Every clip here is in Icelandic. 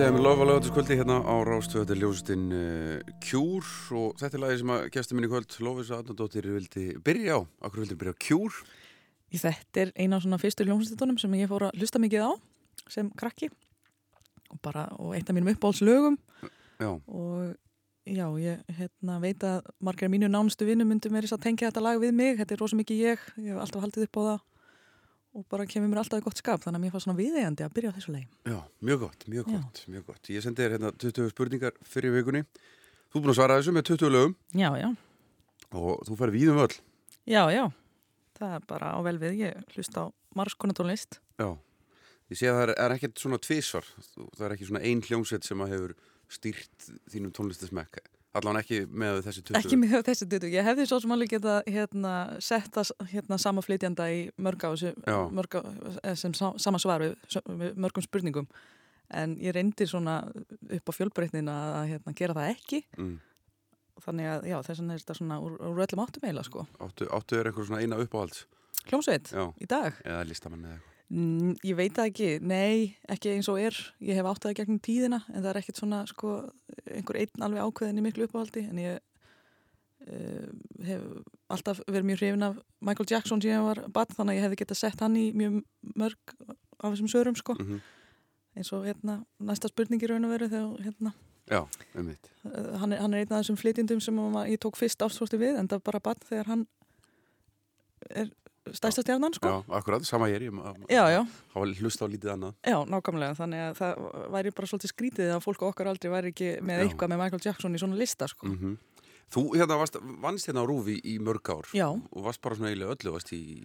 Með lofa lögataskvöldi hérna á Rástöðu þetta er ljósutinn uh, Kjúr og þetta er lagi sem að gæsta minni kvöld Lófisa Adnardóttir vildi byrja á. Akkur vildi byrja á Kjúr? Þetta er eina af svona fyrstu hljómsveitunum sem ég fór að lusta mikið á sem krakki og bara, og eitt af mínum uppáhaldslögum. Já, og já, ég hérna, veit að margir af mínu nánustu vinnum myndum verið að tengja þetta lag við mig, þetta er rosa mikið ég. Ég hef alltaf haldið upp á það og bara kemur mér alltaf í gott skap þannig að mér fannst svona viðeigandi að byrja á þessu leið já, mjög gott, mjög gott, mjög gott. Ég sendi þér hérna 20 spurningar fyrir vikunni. Þú er búin að svara þessu með 20 lögum. Já, já, og þú fær víðum öll. Já, já. Það er bara á vel við, ég hlusta á margskonatónlist Já, ég sé að það er, er ekkert svona tvísvar það er ekki svona ein hljómsveit sem að hefur stýrt þínum tónlistasmekk allan ekki með þessi 20 ekki með þessi dutu, ég hefði svo sem alveg geta hérna, setta hérna, sama flytjanda í mörg á eh, sem sa- sama svar við, við mörgum spurningum. En ég reyndi svona upp á fjölbreytnin að hérna, gera það ekki. Mm. þannig að já, þess vegna er þetta svona úr, úr öllum áttum eiginlega sko. áttu, áttu er einhver svona eina uppáhalds? Hljómsveit? Í dag? Eða listamann eða eitthvað Mm, Ég veit það ekki, nei, ekki eins og er. Ég hef átt það gegnum tíðina en það er ekkert svona, sko, einhver einn alveg ákveðin í miklu uppáhaldi en ég uh, hef alltaf verið mjög hrifin af Michael Jackson sem ég var bann þannig að ég hefði getað sett hann í mjög mörg af þessum sörum, sko. mm Eins og hérna, næsta spurning í raun og veru þegar, hérna, Já, um mitt uh, hann, er, hann er einn af þessum flytjendum sem að ég tók fyrst ástfórsti við en það er bara bann þegar hann er stærsta stjarnan, sko. Já, akkurat, sama ég er ég hafa hlust á lítið annað Já, nákvæmlega, þannig að það væri bara svolítið skrítið að fólk okkar aldrei væri ekki með Já. eitthvað með Michael Jackson í svona lista, sko. mm Þú hérna varst, vannst hérna á Rúfi í mörg ár Já. og varst bara svona eiginlega öllu, varst í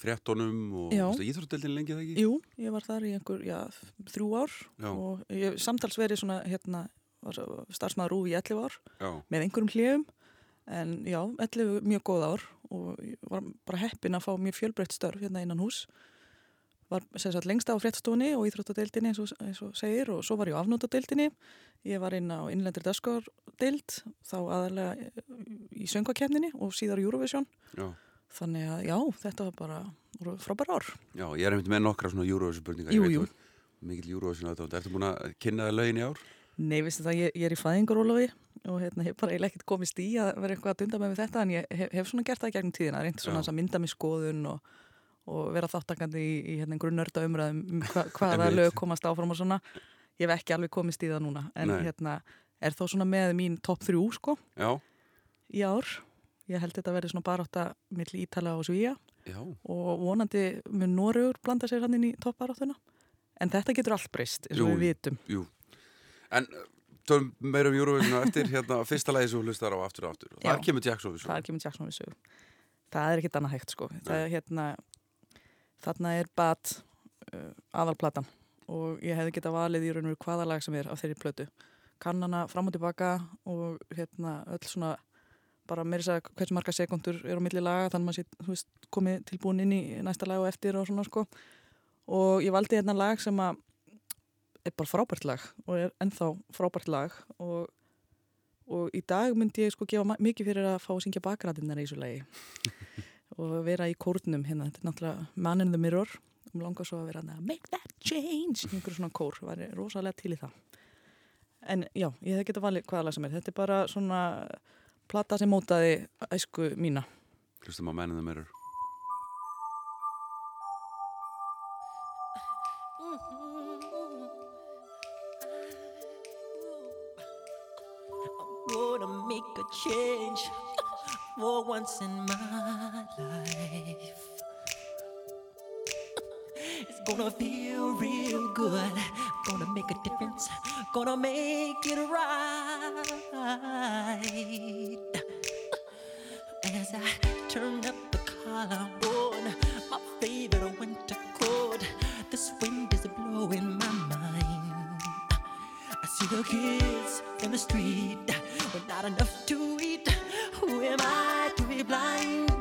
fréttonum og Já. varst í íþrótdeldin lengi það ekki? Jú, ég var þar í einhver, já, þrjú ár Já. og ég samtals verið svona, hérna, starfsmaður rúfi í 11 ár Já, með einhverjum hljum, en já, 11 mjög góð ár og ég var bara heppin að fá mjög fjölbreytt störf hérna innan hús. Var sagt lengst á fréttstofunni og íþróttadeildinni eins eins og segir og svo var ég á afnótadeildinni. Ég var inn á innlendir dagskordeild, þá aðalega í söngvakefninni og síðar Eurovision. já, Þannig að já, þetta var bara voru frábær ár. já, ég er einmitt með nokkra svona Eurovision spurningar Jú, jú. Mikið Eurovision aðdátt, ertu búin að kynna það lögin í ár? Nei, veistu það, ég, ég er í fæðingarólofi og hérna, hef bara eiginlega ekkert komist í að vera eitthvað að dunda með þetta en ég hef, hef svona gert það í gegnum tíðina, reynd svona að mynda mig skoðun og, og vera þáttakandi í, í hérna, einhverju nörda umræðum um hva, hvaða lög komast áfram og svona. Ég hef ekki alveg komist í það núna en hérna er þó svona með mín topp þrjú sko Já, í ár. Ég held þetta verði svona bara átt að milli Ítala og Svíja já, og vonandi mun Noregur blanda sér hann inn í toppbaráttuna. En þetta getur allt breyst, eins og við vitum. jú En uh, tölum meira um Eurovision á eftir hérna fyrsta lagi sem þú hlustar á aftur og aftur og það kemur Jackson við Það er kemur Jackson við sögu. Það er ekkit annað hægt sko. Það er hérna, þarna er bat uh, aðalplatan og ég hefði getað valið í raun og veru hvaða lag sem er af þeirri plötu. Kannana fram og tilbaka og hérna öll svona bara meira þess að hversu marga sekundur er á milli laga þannig að maður sé, komið tilbúin inn í næsta lag og eftir og svona sko. Og ég valdi hérna lag sem að er bara frábært lag og er ennþá frábært lag og og í dag myndi ég sko gefa mikið fyrir að fá að syngja bakrætinnar í þessu lagi. Og vera í kórnum hérna, þetta er náttúrulega Man in the Mirror. Og mér langar svo að vera að make that change. Í einhverju svona kór, væri rosalega til í það. En já, ég hef getað valið hvaða lag sem er, þetta er bara svona plata sem mótaði æsku mína. Hlustum á mennin það meirur gonna once in my life. It's gonna feel real good. Gonna make a difference. Gonna make it right. As I turn up the collar on my favorite winter coat. This wind is blowing my mind. I see the kids in the street, but not enough to eat. Who am I? flying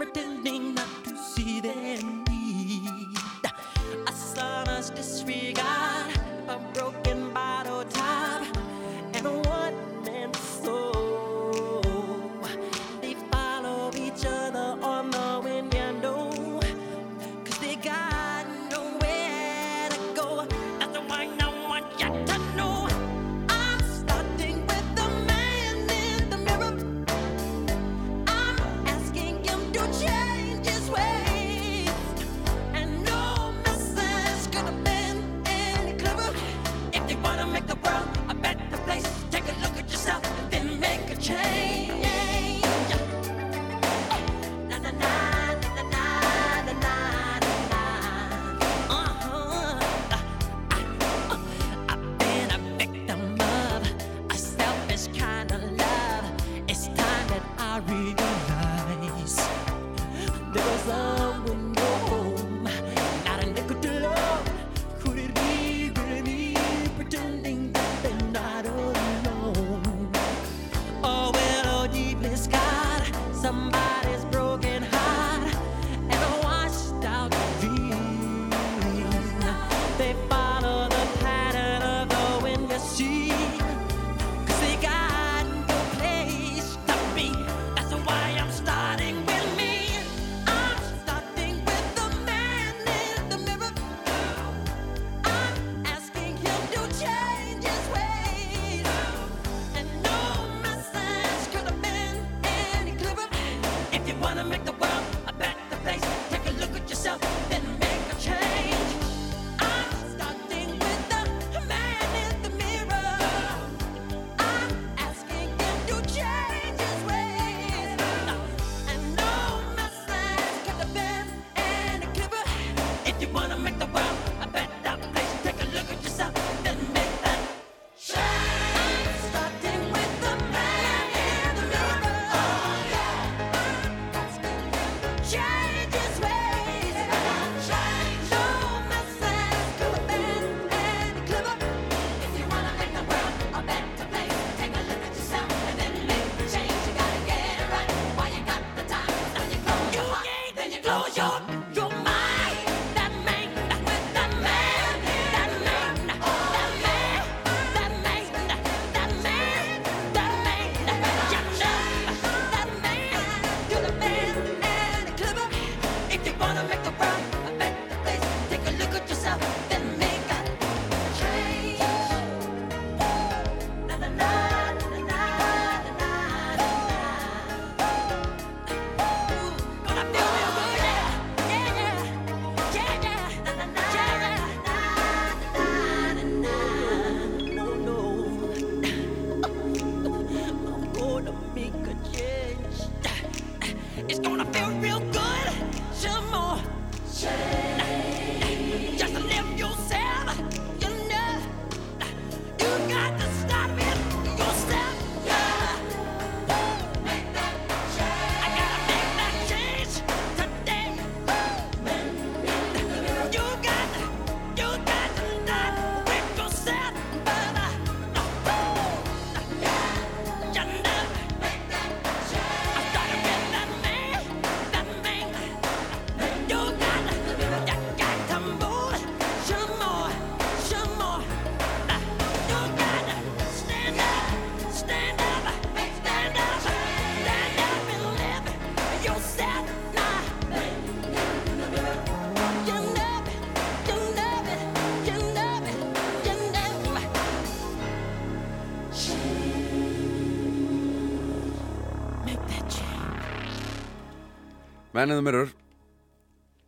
Menniðu myrur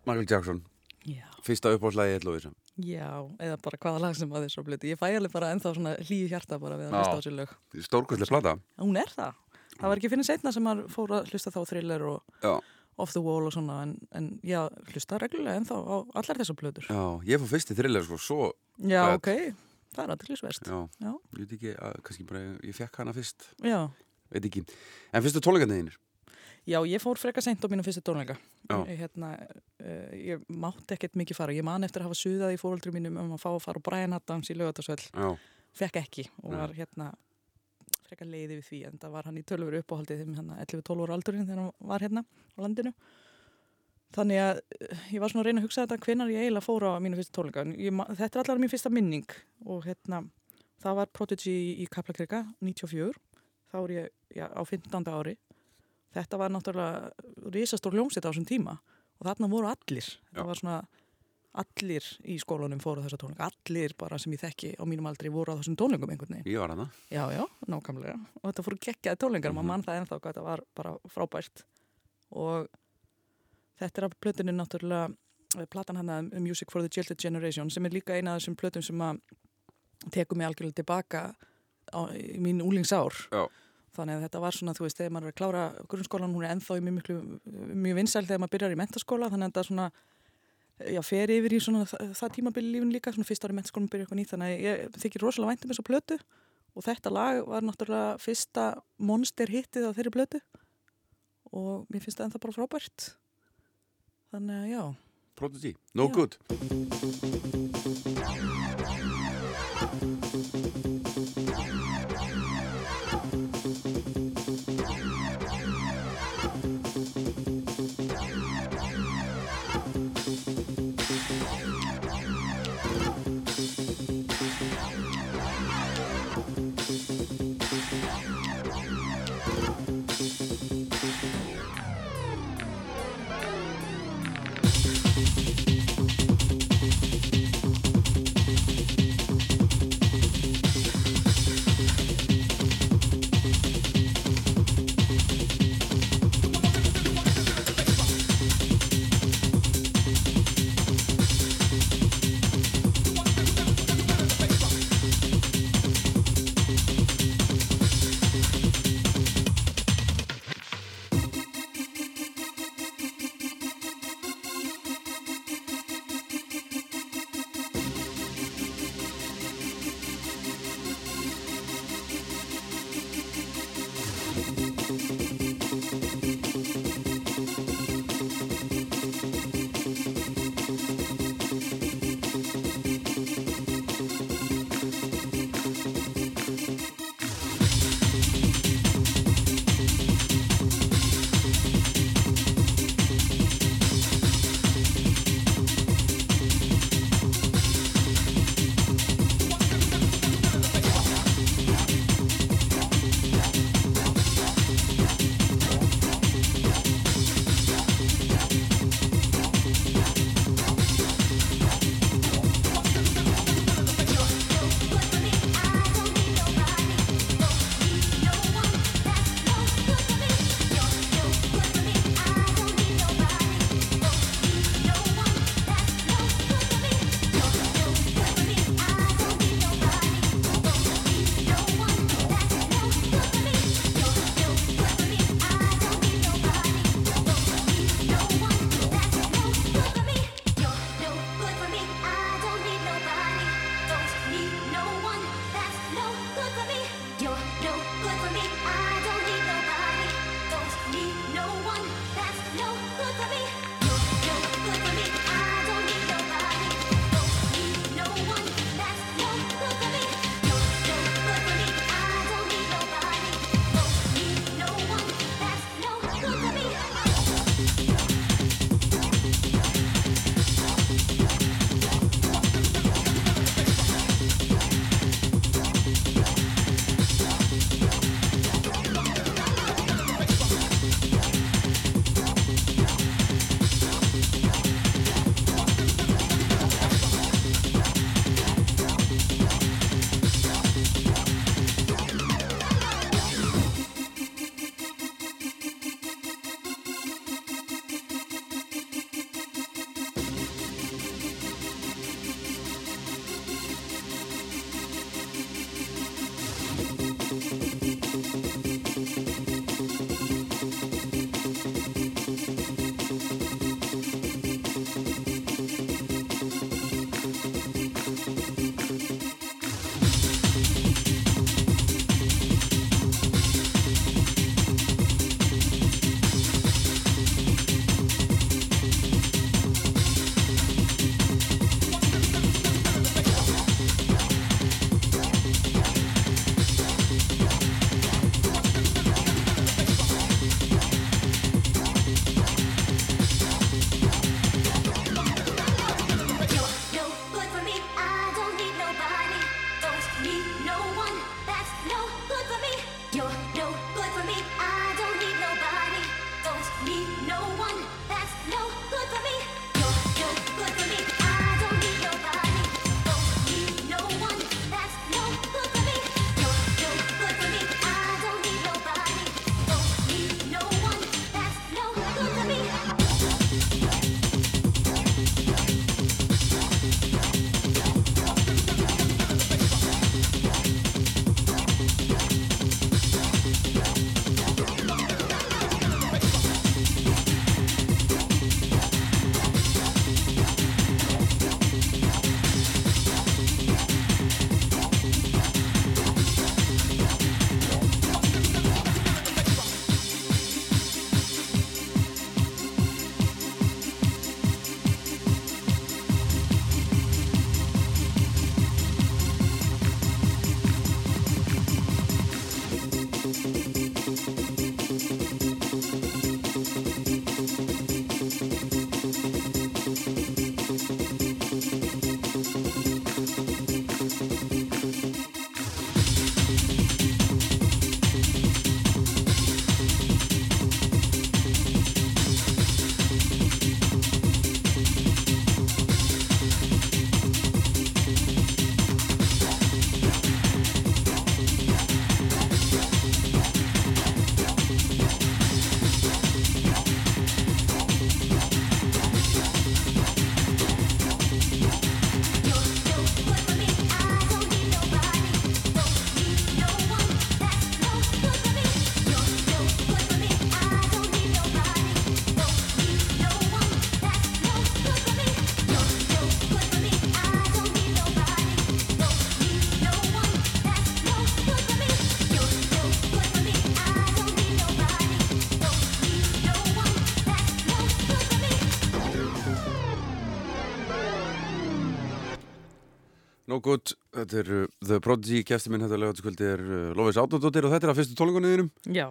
Michael Jackson. Já. Fyrsta uppáðslægi Ellovísa Já, eða bara hvaða lag sem að þið svo blötu Ég fæ alveg bara ennþá svona hlýju hjarta bara við að hlusta á þessu lög. Stórkvöldslega slata Hún er það, það var ekki finnir setna sem maður fór að hlusta þá thriller og já. off the wall og svona En, en já, hlusta reglulega ennþá á allar þessu blötur Já, ég fór fyrst í thriller sko, svo Já, bet. ok, það er aðtrygglisverst Já, já. ég veit ekki, að, kannski bara ég fekk hana fyrst. Já. Veit ekki, en fyrstu tónleikandinir Já, ég fór freka sent á mínum fyrstu tónleika. Ég, hérna, uh, ég mátti ekkert mikið fara. Ég man eftir að hafa suðað í fóröldri mínum um að fá að fara og bræna dans í lögatarsvöll. Fekk ekki og var hérna, freka leiði við því en það var hann í tölvur uppáhaldið þegar hann hérna, 11-12 ára aldurinn þegar hann var hérna á landinu. Þannig að eh, ég var svona að reyna að hugsa þetta hvenar ég eiginlega fór á mínu fyrstu tónleika. Ég, þetta er allar mín fyrsta minning og hérna, það var Prodigy í Kaplakrika 94. Þá er ég já, á 15. ári þetta var náttúrulega risastór ljómsett á þessum tíma og þarna voru allir þetta var svona allir í skólanum fóru þessa tónleika allir bara sem ég þekki á mínum aldri voru á þessum tónleikum einhvern veginn Ég var hana. Já, já, nákvæmlega. Og þetta fóru geggjaði tónleikar, Mhm. maður mann það ennþá hvað þetta var bara frábært. Og þetta er af plötunni náttúrulega, eh, platan hann að Music for the Jilted Generation, sem er líka eina af þessum plötum sem að tekur mig algjörlega tilbaka á, í mín úlingsár. Já. Þannig að þetta var svona, þú veist, þegar maður er að klára grunnskólan, hún er ennþá í mjög, miklu, mjög vinsæl þegar maður byrjar í mentaskóla, þannig að þetta svona, já, fer yfir í svona það, tímabili lífin líka, svona fyrst ári mentaskólan byrja eitthvað nýtt, þannig að ég þykir rosalega væntum þess að plötu og þetta lag var náttúrulega fyrsta monster hittið á þeirri plötu og mér finnst það ennþá bara frábært. Þannig að já, Prodigy. No Já. good. Þetta er uh, The Prodigy, gæsti minn þetta lögatiskvöldi er uh, Lofis Átnardóttir og þetta er að fyrstu tónlingunniðinum, Já,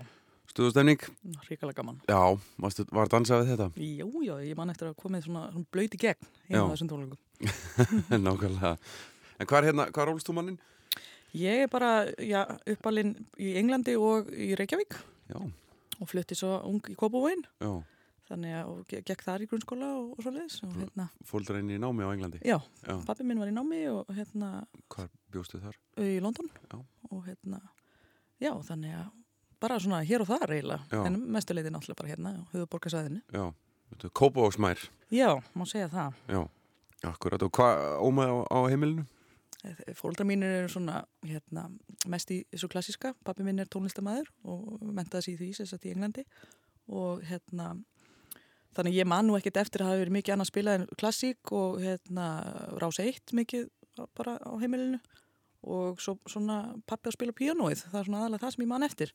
stuðustemning. ríkalega gaman. Já, varstu, var dansað við þetta? Jú, já, ég man eftir að komið svona, svona blöyt í gegn á þessum tónleikum. Nákvæmlega. En hvað er hérna, hvað er rólst þú mannin? Ég er bara, já, uppalinn í Englandi og í Reykjavík Já, og flutti svo ung í Kópavóin. já, Þannig að, og ge- gekk þar í grunnskóla og, og svo leiðis. Hérna, fóldra inn í námi á Englandi. já, Já, pappi minn var í námi og hérna hvað bjóstu þar? í London. Já. Og hérna, já, þannig að bara svona hér og þar eiginlega. En mestuleiti náttúrulega bara hérna á höfuborgarsæðinu. Já, þetta er Kópa og Smær. Já, má segja það. Já, akkurat. Og hvað ómaði á, á heimilinu? Fóldra mínir eru svona hérna, mest í þessu klassiska. Pappi minn er tónlistamæður og mentaði sig í því sagt í Englandi og hérna þannig ég man nú ekkert eftir að hafa verið mikið annað spilað en klassík og hérna rás eitt mikið bara á heimilinu. Og svo svona pappi að spila píanóið, það er svona aðalega það sem ég man eftir.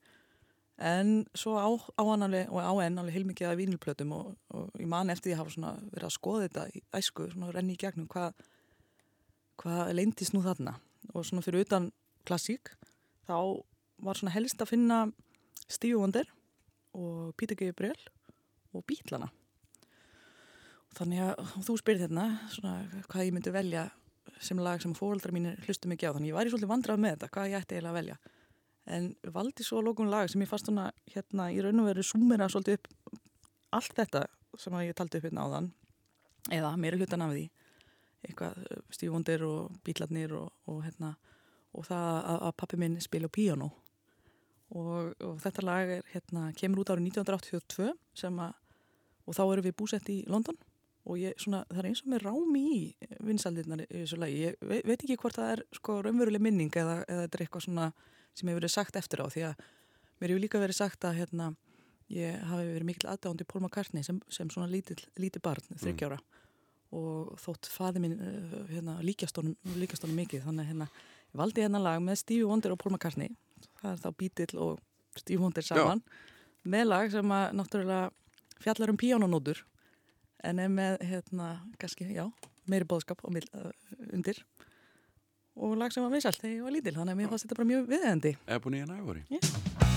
En svo á, á hann alveg og á enn alveg heilmikið af vínilplötum og, og ég man eftir því að hafa svona verið að skoða þetta í æsku, svona renni í gegnum hvað hvað leindist nú þarna. Og svona fyrir utan klassík þá var svona helst að finna Stevie Wonder og Peter Gabriel og Bítlana þannig að þú spyrir hérna svona hvað ég myndi velja sem lag sem fóreldrar mínir hlustu mikið á. Þannig ég væri svolítið vandrað með þetta, hvað ég ætti eiginlega að velja. En valdi svo lókun lag sem ég fannst svona hérna í raun og veru súmera svolítið upp allt þetta sem að ég taldi upp hérna áðan eða meira hlutan af því. Eitthvað uh, Stevie Wonder og Bílarnir og, og, hérna, og það að, að pappi minn spila á píano og, og þetta lag er, hérna, kemur út árið 1982 sem að, og þá erum við búsett í London og ég, svona, það er eins og með rámi í vinsaldirnar í þessu lagi. Ég veit, veit ekki hvort það er sko raunveruleg minning eða, eða þetta er eitthvað svona sem hefur verið sagt eftir á því að mér hefur líka verið sagt að hérna, ég hafi verið mikil aðdándi Paul McCartney sem, sem svona lítill, lítið barn, þryggjára og þótt faði minn uh, hérna, líkjast honum líkjast honum mikið þannig hérna, ég valdi hérna lag með Stevie Wonder og Paul McCartney. Það er þá Beatle og Stevie Wonder saman. Með lag sem að náttúrulega fjallar um píanonótur en er með hérna, kannski, já, meiri bóðskap og uh, undir og lag sem var vinsalt þegar ég var lítil þannig að mér fannst þetta bara mjög viðendi Ebony and Ivory. Já.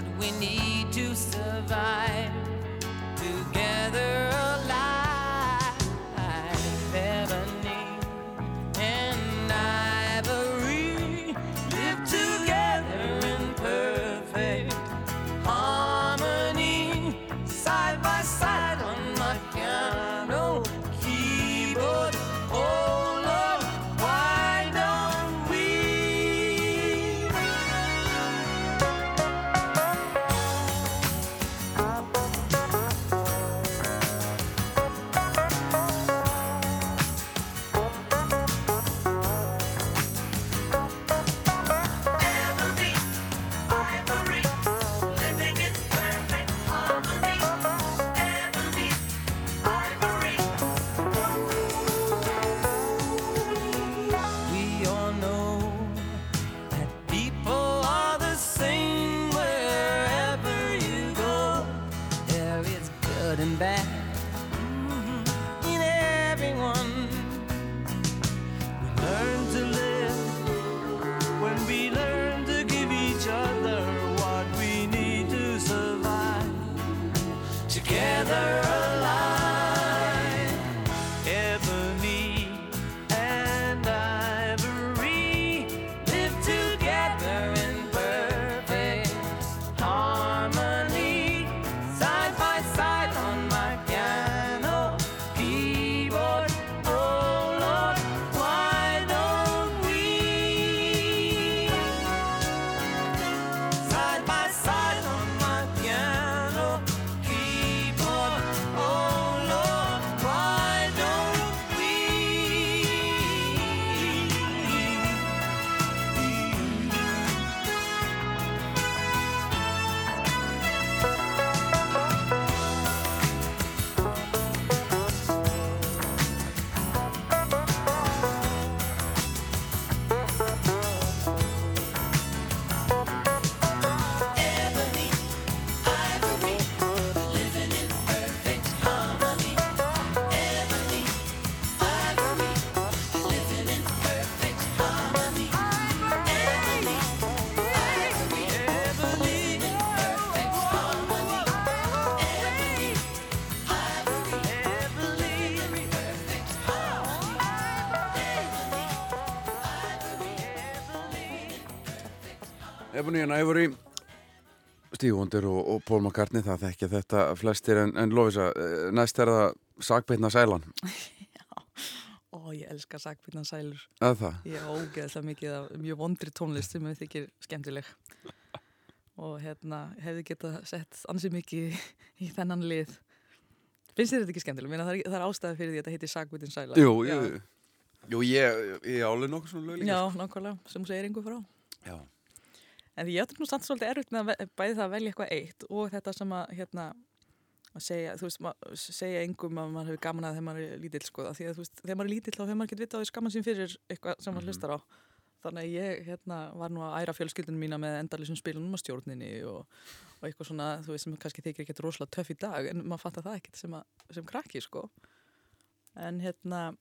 What we need to survive. Together Ebony and Ivory Wonder og, og Paul McCartney það þekkja þetta flestir en, en Lovisa, eh, næst er það Sagbeitna Sælan, Ó, ég elska sakbyrna sælur. eða það? Ég ógeðslega mikið af mjög vondri tónlist sem ég þykir skemmtileg. Og hérna, hefði getað sett ansið mikið í þennan lið. Finnst þér þetta ekki skemmtileg? Það, er, það er ástæða fyrir því að þetta heitir sakbyrna sæla. Jú, Já. jú, jú ég, ég álið nokkuð svona lög líka Já, nákvæmlega, sem þú segir einhver frá. Já. En því ég átti nú samt svolítið erfitt með að bæði það að velja eitthvað eitt og þetta sem að, hérna, að segja, þú veist, ma- segja engum að maður hefur gaman að þegar maður er lítill, sko, af því að þú veist, þegar maður er lítill þá hefur maður ekki vitað á því skamman sín fyrir eitthvað sem maður Mhm. hlustar á. Þannig að ég, hérna, var nú að æra fjölskyldunum mína með endalisum spilunum á stjórninni og, og eitthvað svona, þú veist, sem kannski þykir ekki rosalega töff í dag, en maður fattar það ekkert sem, að, sem krakki, sko. En hérna,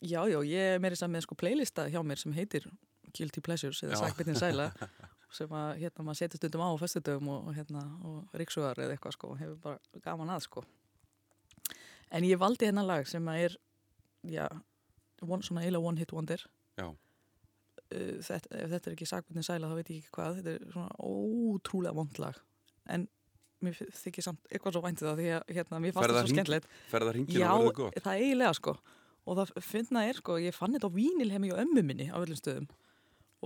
já, já, ég er meira saman með sko playlista hjá mér sem heitir Guilty Pleasures eða Já. Sækbyrnin Sæla sem að hérna maður setja stundum á á föstudögum og, hérna og ríksugar eða eitthvað sko hefur bara gaman að sko. En ég valdi hérna lag sem að er já, one, svona eiginlega one hit wonder. Já. Uh, þetta, ef þetta er ekki Sækbyrnin Sæla þá veit ég ekki hvað. Þetta er svona ótrúlega vond lag. En mér þykir samt eitthvað svo væntið það því að hérna, mér fannst að svo skemmtilegt. Já, það eiginlega sko. Og það finna er sko, ég fann þetta á vínilhemi og ömmu minni á öllum stöðum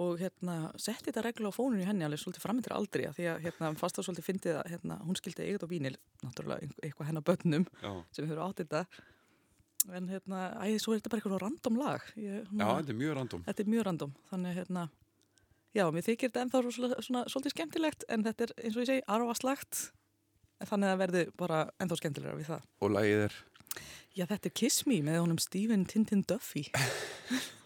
og hérna, setti þetta regla á fónunni henni alveg svolítið framöndir aldrei af því að hérna, fast það svolítið fyndið að hérna, hún skildi eigið á vínil, náttúrulega eitthvað hennar börnum Já, sem hefur átt þetta. En hérna, æ, svo er þetta bara eitthvað random lag. Ég, Já þetta er mjög random. Þetta er mjög random. Þannig hérna, já, mér þykir þetta ennþá svona, svona, svolítið skemmtilegt en þetta er eins og ég segi, arvaslagt þannig að verði bara ennþá skemmtilegra við það. Og lagið er? Já, þetta er Kiss Me með honum Stephen Tintin Duffy.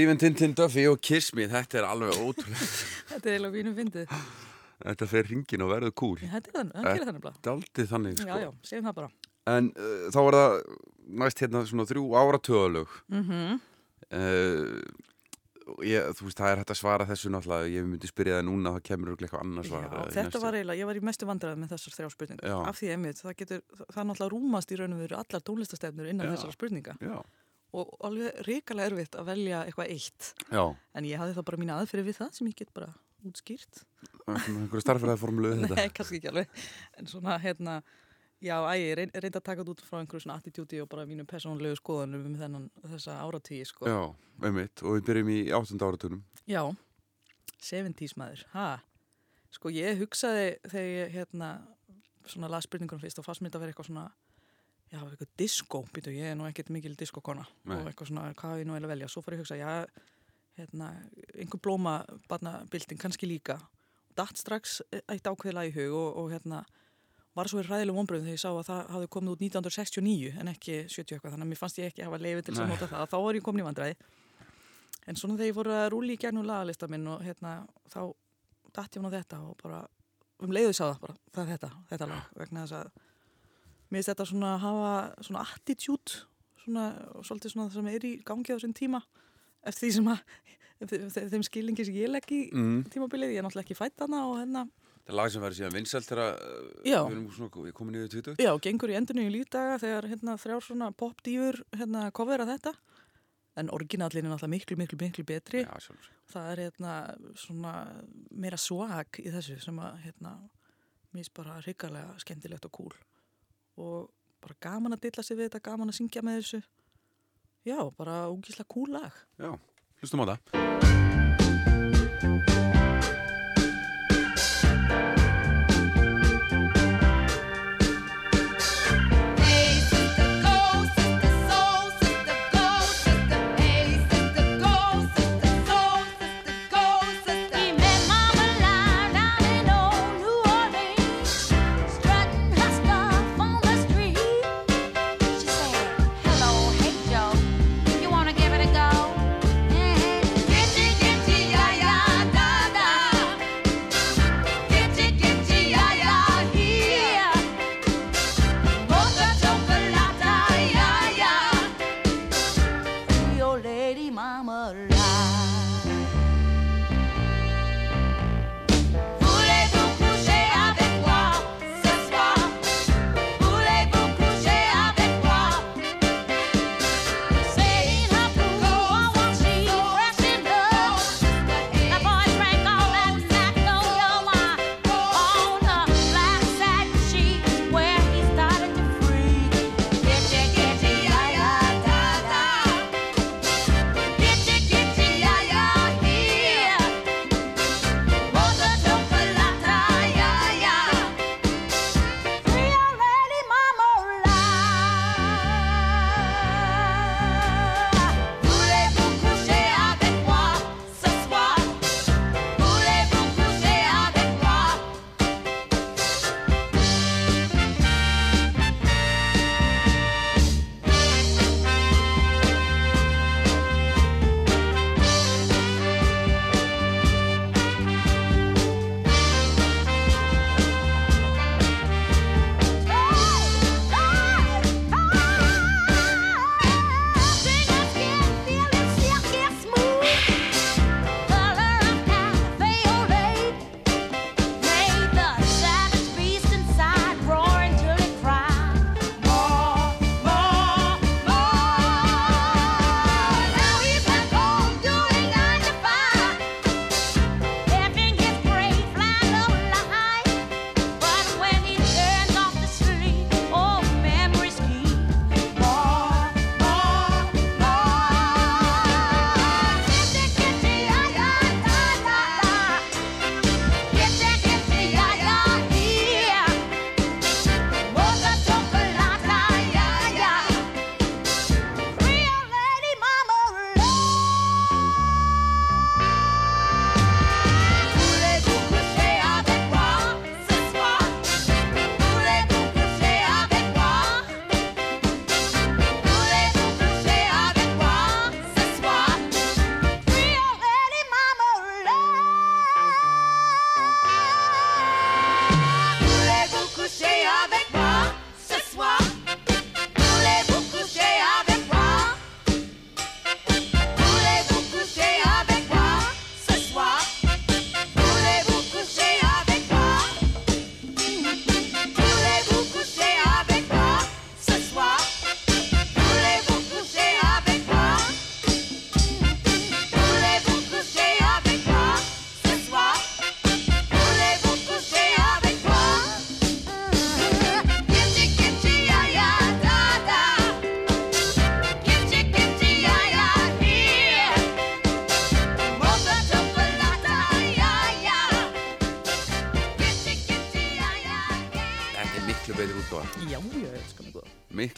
Stephen Tintin Duffy og Kiss Me, þetta er alveg ótrúlega. Þetta er eiginlega mínum fyndið. þetta fer hringin og verður kúl. Þetta er þannig, það gerir þannig bara. Daldið þannig, sko. Já, já, segjum það bara. En uh, þá var það næst hérna svona þrjú áratöðalög. Mm Uh, ég, þú veist, það er hægt að svara þessu náttúrulega, ég myndi spyrja það núna, það kemur eitthvað annars Já, svar. í þetta næstu. var eiginlega, ég var í mestu vandræði með þessar þrjá spurningar. Af því einmitt, það getur, það er náttúrulega rúmast í raun og veru allar tónlistastefnur innan Já. þessara spurninga. Já, Og alveg ríkalega erfitt að velja eitthvað eitt. já, En ég hafði þá bara mína aðferði við það sem ég get bara útskýrt. það er einhverju starfræði formlu þetta. Nei, kannski ekki alveg. En svona, hérna, já, æ, ég reyn, reyndi að taka þetta út frá einhverju svona attitúti og bara mínum persónulegu skoðanum um þennan, þessa áratíi, sko. Já, einmitt, og við byrjum í áttunda áratunum. Já, 70s maður, ha? Sko ég hugsaði þegar ég hérna svona las spurningunum fyrst og fannst mér þetta að vera eitthvað svona já, eitthvað disco, býtu, ég er nú ekkert mikil diskokona og eitthvað svona, hvað er ég nú að velja? Svo fór ég að hugsa, já, hérna einhver blóma barnabilding, kannski líka. Datt strax eitt ákveðla í hug og, og hérna var svo í ræðilega vonbröðum þegar ég sá að það hafði komið út 1969 en ekki 70 eitthvað, þannig að mér fannst ég ekki hafa leiði til að nota það, þá var ég komin í vandræði. En svona þegar ég fór að rúli í gegnum lagalista minn og hérna, þá datt ég hún á þetta og bara um leiðu sá það bara, það er þetta, þetta lag, vegna þess að mér finnst þetta svona að hafa svona attitude, svona, svolítið svona það sem er í gangi á þessum tíma, eftir því sem að, eftir þe- þeim skilningi sem ég legg í Mm. tímabilið, ég er náttúrulega ekki fætt hana og hérna, Það er lag sem verður síðan vinsælt þegar Já. við erum svona, við komum niður 20. já, gengur í endurnu í lífdaga þegar hérna þrjár svona popdýfur hérna kofera þetta, en orginallin er náttúrulega miklu, miklu, miklu betri. Já, sjálfsög. það er hérna svona meira swag í þessu sem að hérna mér finnst bara hrikalega skemmtilegt og cool og bara gaman að dilla sig við þetta, gaman að syngja með þessu já, bara úgísla cool lag Já, hlustum á það.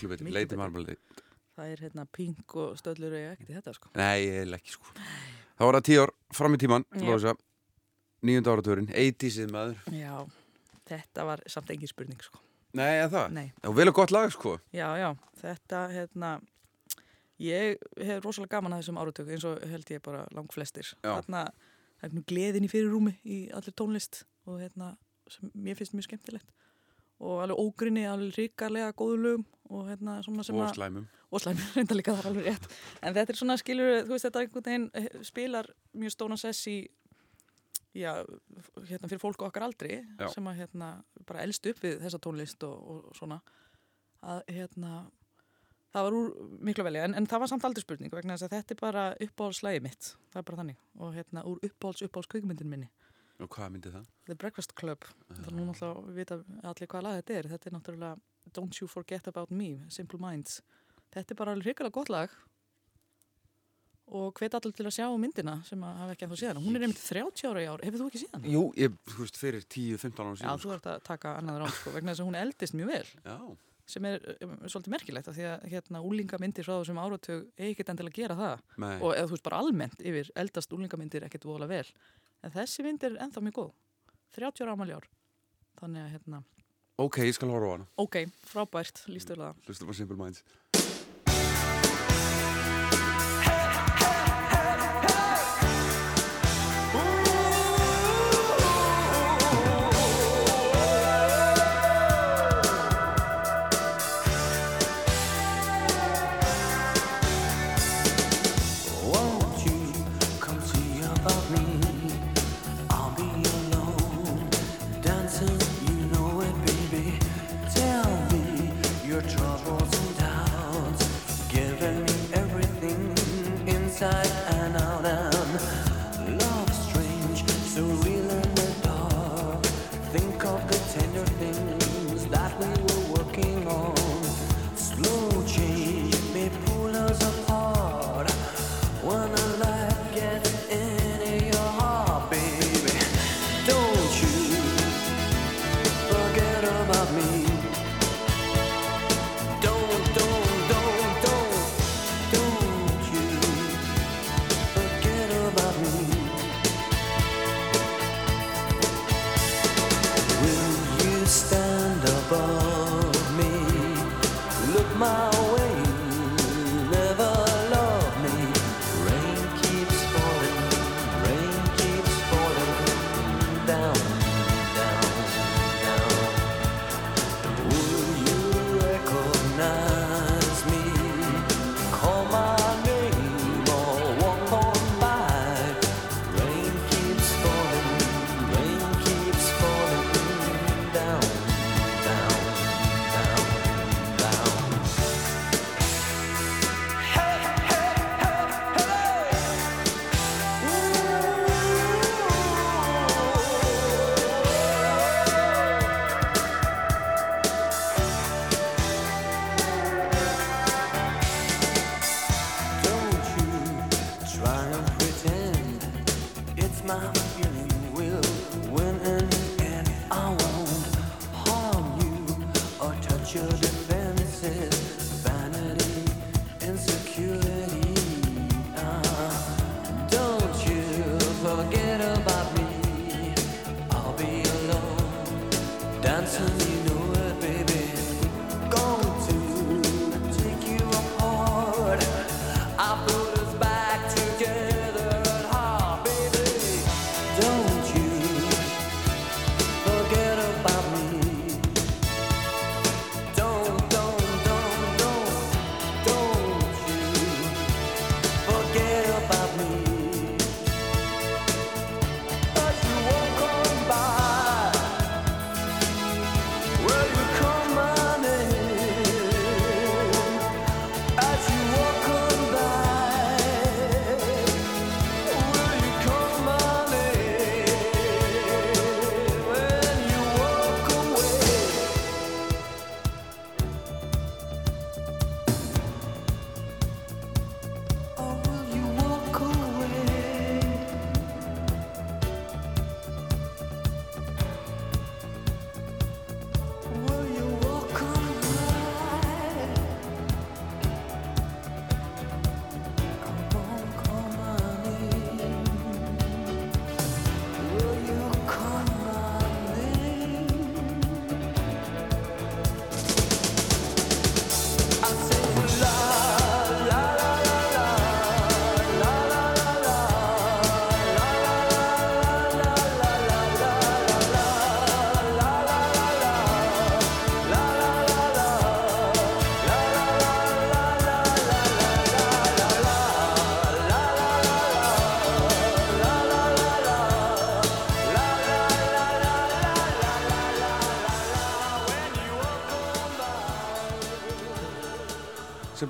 Góða. Miklu betur, Miklu Lady betur. Marmalade Það er hérna pink og stöðlur og ég ekkert í þetta sko. Nei, ég er ekki sko Það var það tíu ár fram í tíman Níunda áratörinn, 80sið maður Já, þetta var samt engin spurning sko. Nei, en það Nei, Og vel og gott lag sko já, já, þetta hérna, ég hef rosalega gaman að þessum áratök eins og held ég bara lang flestir. Þarna, það er einhvern gleðin í fyrirrúmi í allir tónlist og hérna, sem mér finnst mjög skemmtilegt. Og alveg ógrinni, alveg ríkarlega góðu lögum og hérna svona sem Og að slæmum. Og slæmur reynda líka þar alveg rétt. En þetta er svona skilur, þú veist þetta einhvern veginn eh, spilar mjög stóna sess í já, hérna fyrir fólk á okkar aldri Já. sem að hérna bara elst upp við þessa tónlist og, og svona. Að hérna það var úr miklu velja en, en það var samt aldrei spurning vegna þess að þetta er bara uppáhaldslægi mitt. Það er bara þannig. Og hérna úr uppáhalds uppáhalds kvikmyndin minni. Og hvað myndi það? The Breakfast Club. Þannig að nú náttúrulega vita allir hvað lag þetta er. Þetta er náttúrulega Don't You Forget About Me Simple Minds. Þetta er bara alveg hrikalega gott lag. Og hvet allir til að sjá myndina sem að hafa ekki ennþá séð hana. Hún er einmitt 30 ára í ár, hefur þú ekki séð hana? Jú, ég, þú veist, fyrir 10-15 ára Já, síðan þú ert að taka annaður án sko, vegna þess að hún eldist mjög vel. Já, sem er um, svolítið merkilegt af því að hérna úlingamyndir frá þessum áratug er ekkert endilega að gera það. Nei. og eða þú veist bara almennt yfir eldast úlingamyndir ekkert vola vel. En þessi mynd er ennþá mjög góð. 30 ára ámali ár. Þannig að hérna, Ok, ég skal horfa á hana. Ok, frábært lístu vel að það. Hlusta bara Simple Minds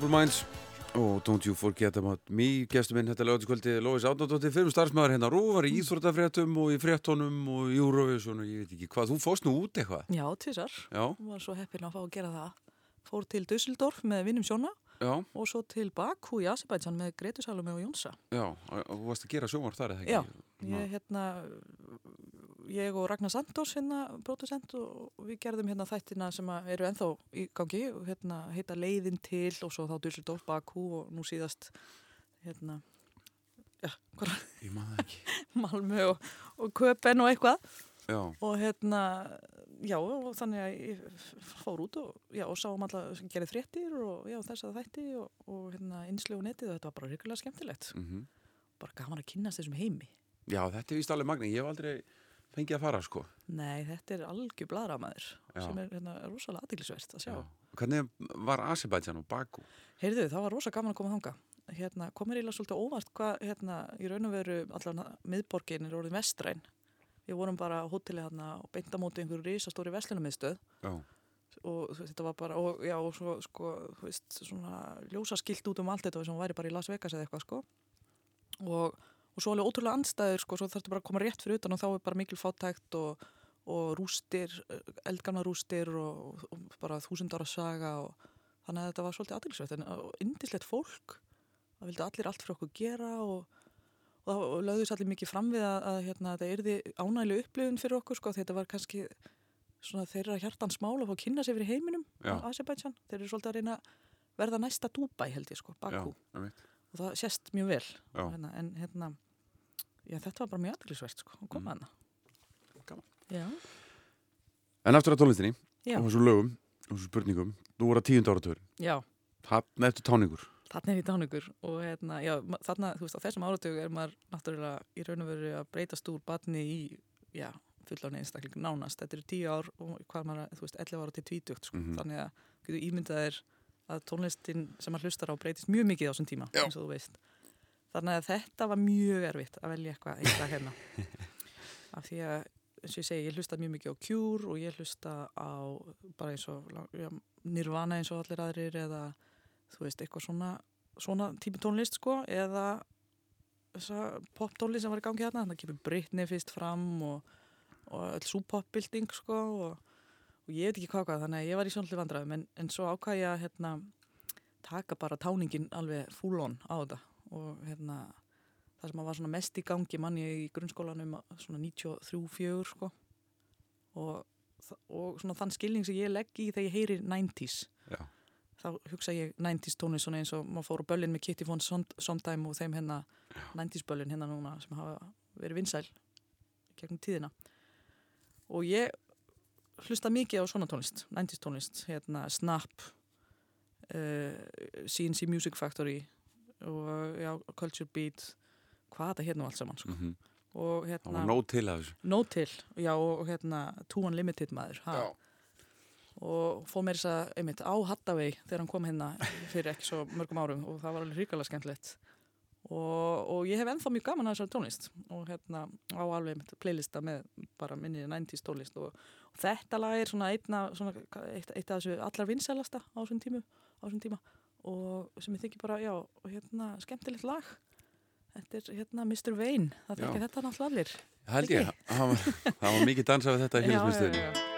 Simple Minds og Don't You Forget About Me gestur minn þetta lögatiskvöldi Lóis Átnardóttir fyrir starfsmæður hérna Rú var í Íþróttafréttum og í fréttonum og í Eurovision og ég veit ekki hvað, þú fórst nú út eitthvað Já, tvisar. Já, Var svo heppin að fá að gera það. Fór til Düsseldorf með vinnum Sjóna já, og svo til Baku í Azerbaijan með Gretu Salome og Jónsa. já og þú varst að gera sjónvarp þar eða Já, ekki? ég, hérna, ég og Ragnar Sandors, hérna, producent og og við gerðum hérna þættina sem eru ennþá í gangi, og, hérna, heita Leiðin til og svo þá Düsseldorf, Baku og nú síðast, hérna, já, hvað, Ég maður það ekki Malmö og, og Köpen og eitthvað. Já, og hérna, já, og þannig að ég fór út og, já, og sáum alltaf sem gerði fréttir og já, þess að þætti og, og hérna, innslegu netið og þetta var bara ríkulega skemmtilegt. mm Bara gaman að kynast þessum heimi. já þetta er vist alveg magni, ég hef aldrei fengið að fara sko Nei, þetta er algjör bladramæður sem er hérna, rosalega aðtiklisvert að sjá. Já. Hvernig var Azerbaijan og Baku? Heyrðu, það var rosa gaman að koma þanga. Hérna, komur eiginlega svolítið óvart hvað, hérna, í raun og veru allan miðborgin er orðin vestræn. Við vorum bara á hóteli hérna og beint á móti einhverju risastóri vestlunamiðstöð Já, og þetta var bara, og já, og svo, sko, þú veist, svona ljósaskilt út um allt þetta sem væri bara í Las Vegas eða eitthvað, sko. Og, og svo alveg ótrúlega andstæður, sko, svo þarfstu bara að koma rétt fyrir utan og þá er bara mikil fátækt og, og rústir, eldgamna rústir og, og bara þúsund ára saga og þannig að þetta var svolítið aðeinsvægt en indislegt fólk, það vildi allir allt fyrir okkur gera og og það lögðus allir mikið fram við að, að hérna, þetta erði ánægileg upplifun fyrir okkur sko, þetta var kannski svona þeirra hjartans mál að fá að kynna sig fyrir heiminum Já. á Azerbaijan, þeir eru svolítið að reyna að verða næsta Dubai held ég sko, já, ég veit og það sést mjög vel. Hérna, en hérna já, þetta var bara mjög aðgrísvert sko, að koma Mm. hana En aftur að tónlistinni já, og þessum lögum og þessum spurningum. Nú voru að tíund áratöður já. Hann eftir táningur. Þarna ég dánugur og hérna, já, þarna, þú veist, á þessum áratug er maður náttúrulega í raun og veru að breytast úr batni í, já, fulláni einstakling nánast. Þetta eru tíu ár og hvað maður, þú veist, 11 ára til 20, sko. Mhm. Þannig að, getur ímyndað er að tónlistin sem maður hlustar á breytist mjög mikið á þessum tíma, Já. eins og þú veist. Þannig að þetta var mjög erfitt að velja eitthvað eitthvað hérna. Af því að, eins og ég segi, ég hlusta mjög mikið á Cure og ég hlusta á bara eins og já, Nirvana eins og allir aðrir eða þú veist, eitthvað svona, svona típi tónlist sko, eða þessa poptónlist sem var í gangi þarna, þannig að kemur Britney fyrst fram og, og öll súpopbilding sko og, og ég veit ekki hvað hvað, þannig að ég var í sjónalli vandræðum en, en svo ákvað ég að hérna, taka bara táningin alveg full on á þetta. Og hérna það sem var mest í gangi manni í grunnskólanum svona 93-4 sko. Og, og svona þann skilning sem ég legg í þegar ég heyri 90s Já, þá hugsa ég 90s tónlist svona eins og maður fór á böllin með Kitty Von Sond- Sondheim og þeim hérna 90s böllin hérna núna sem hafa verið vinsæl gegnum tíðina. Og ég hlusta mikið á svona tónlist 90s tónlist, hérna Snap uh, CNC Music Factory og já, Culture Beat hvað þetta hérna allt saman sko. mm og það hérna nóg til af þessu No Till, já og hérna Two Unlimited maður ha? og fóð mér þess að einmitt á Hattavei þegar hann kom hérna fyrir ekki svo mörgum árum og það var alveg ríkala skemmtilegt og, og ég hef ennþá mjög gaman að þessari tónlist. Og hérna á alveg playlista með bara minni 90s tónlist. Og, og þetta lag er svona, einna, svona eitt, eitt af þessu allar vinsælasta á þessum tímu á þessum tíma. Og sem ég þykir bara, já, hérna skemmtilegt lag. Þetta er hérna Mr. Vane. Það þekki þetta náttúrulega allir. Held ég, það var, mikið dansað við þetta í Já,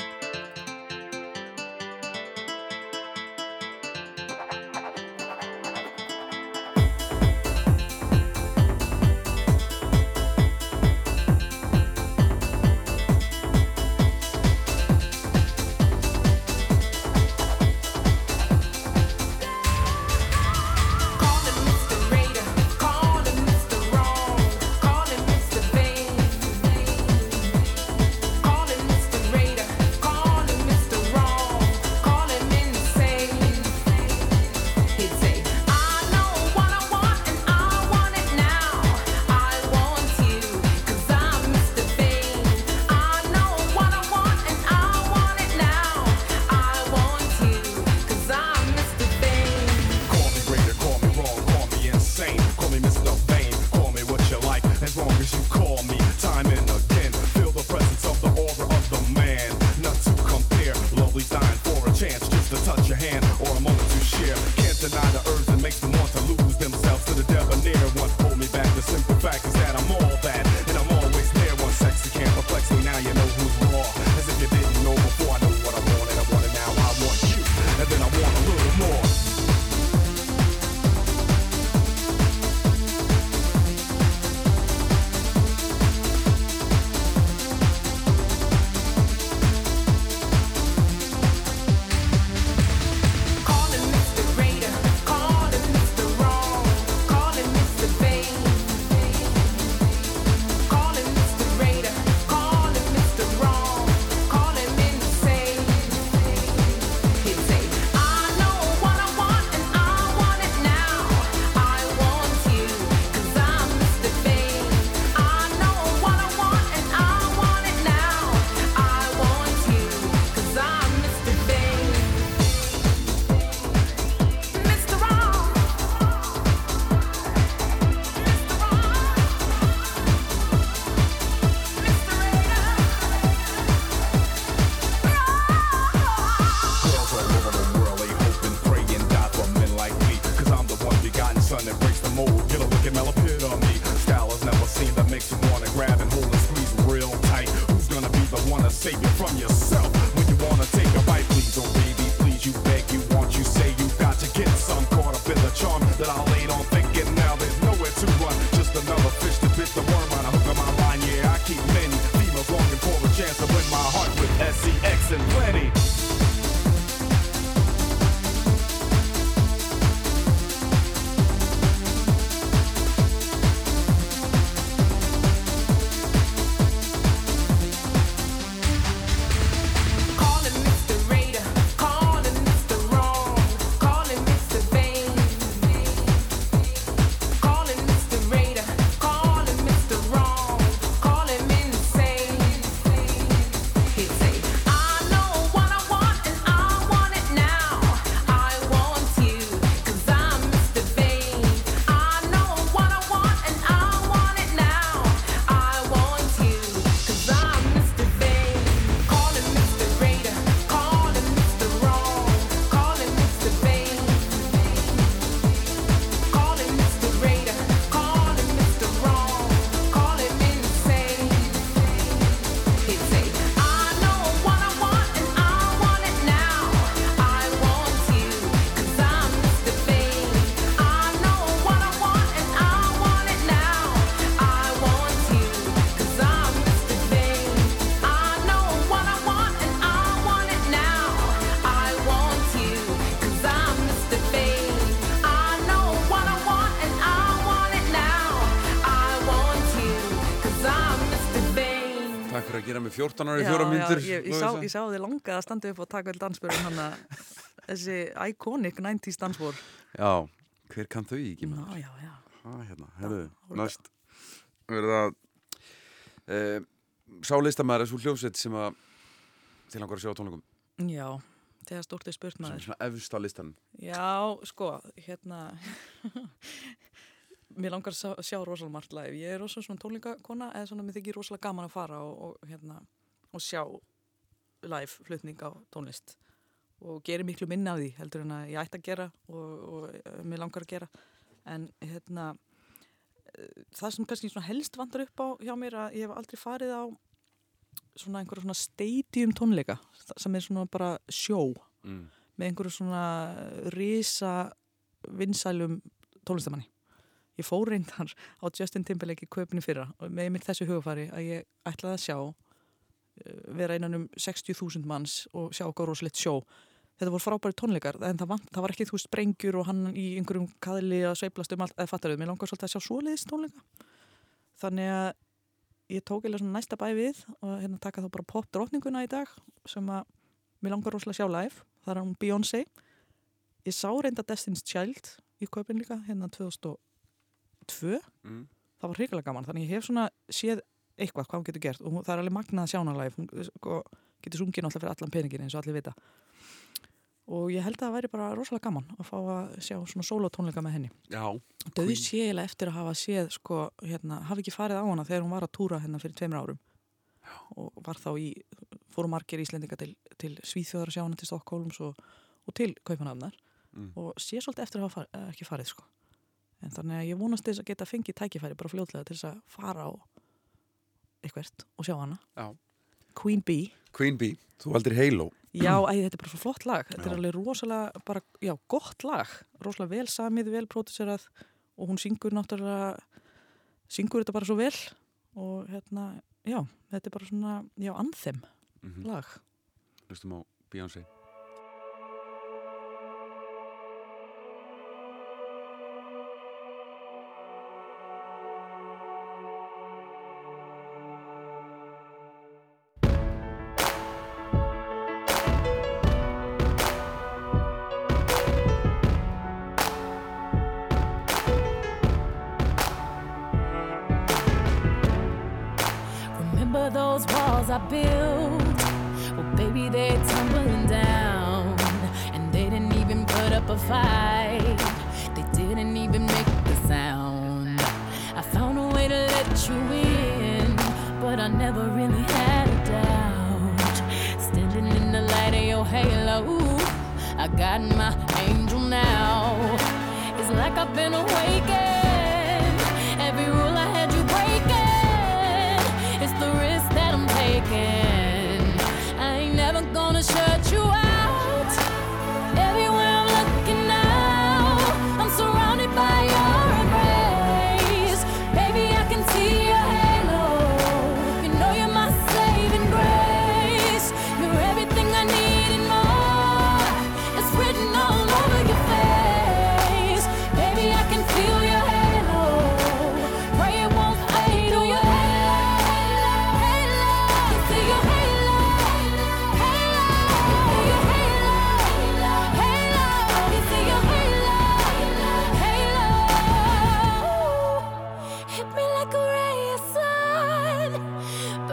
14 ára í Já, fjóra já, myndir ég, ég, sá, ég sá þið langað að standa upp og taka vel dansbjörn hann að þessi iconic 90s dansbor Já, hver kann þau ekki Já, maður? já, já. Ah, hérna, herðu, næst. Verða e, sá listamæður þessu hljómsveit sem að til langar að sjá tónleikum. Já, þegar stórt er spurt er maður svona efst á listan Já, sko, hérna Mér langar að sjá- sjá rosalega margt live. Ég er rosalega svona tónleikakona eða svona mér þykir rosalega gaman að fara og, og hérna og sjá live flutning á tónlist og gerir miklu minna af því heldur en að ég ætti að gera og, og mér langar að gera en hérna það sem kannski helst vandar upp á hjá mér að ég hef aldrei farið á svona einhverja svona stadium tónleika sem er svona bara sjó mm. með einhverju svona risa vinsælum tónlistamanni. Ég fór reyndar á Justin Timberlake í köpni fyrra með mér þessu hugafari að ég ætlaði að sjá vera einan um 60.000 manns og sjá okkar rosalegt sjó. Þetta voru frábæri tónleikar en það, vant, það var ekki þú veist sprengjur og hann í einhverjum kaðli að sveiplast um allt, eða fattar við, mér langar svolítið að sjá svoleiðis tónleika. Þannig að ég tók eða svona næsta bæ við og hérna taka þá bara pop drotninguna í dag sem að mér langar rosalega að sjá live það er hún Beyoncé ég sá reynda Destiny's Child í kaupin líka hérna 2002 Mm. það var hrikalega gaman þannig ég hef svona séð eitthvað, hvað hún getur gert. Og það er alveg magnað sjánalæg hún sko, getur sungin alltaf fyrir allan peningin eins og allir vita. Og ég held að það væri bara rosalega gaman að fá að sjá svona solotónleika með henni. Döði sélega eftir að hafa séð sko, hérna, hafi ekki farið á hana þegar hún var að túra hennar fyrir tveimur árum. Já. og var þá í, fórum margir íslendinga til, til Svíþjóðar að sjá hana til Stokkólums og, og til Kaupanafnar mm. og sé svolítið eftir að hafa farið, eh, ekki farið sko. En þannig að ég vonast þess að geta fengið tækifæri bara fljóðlega til þess að fara og eitthvert og sjá hana. Já. Queen Bee. Queen Bee, þú valdir Halo. Já, æ, þetta er bara svo flott lag. Þetta já. er alveg rosalega, bara, já, gott lag. Rosalega vel samið, vel producerað og hún syngur náttúrulega syngur þetta bara svo vel og hérna, já, þetta er bara svona já, anþem mm -hmm. lag. Lustum á Beyoncé.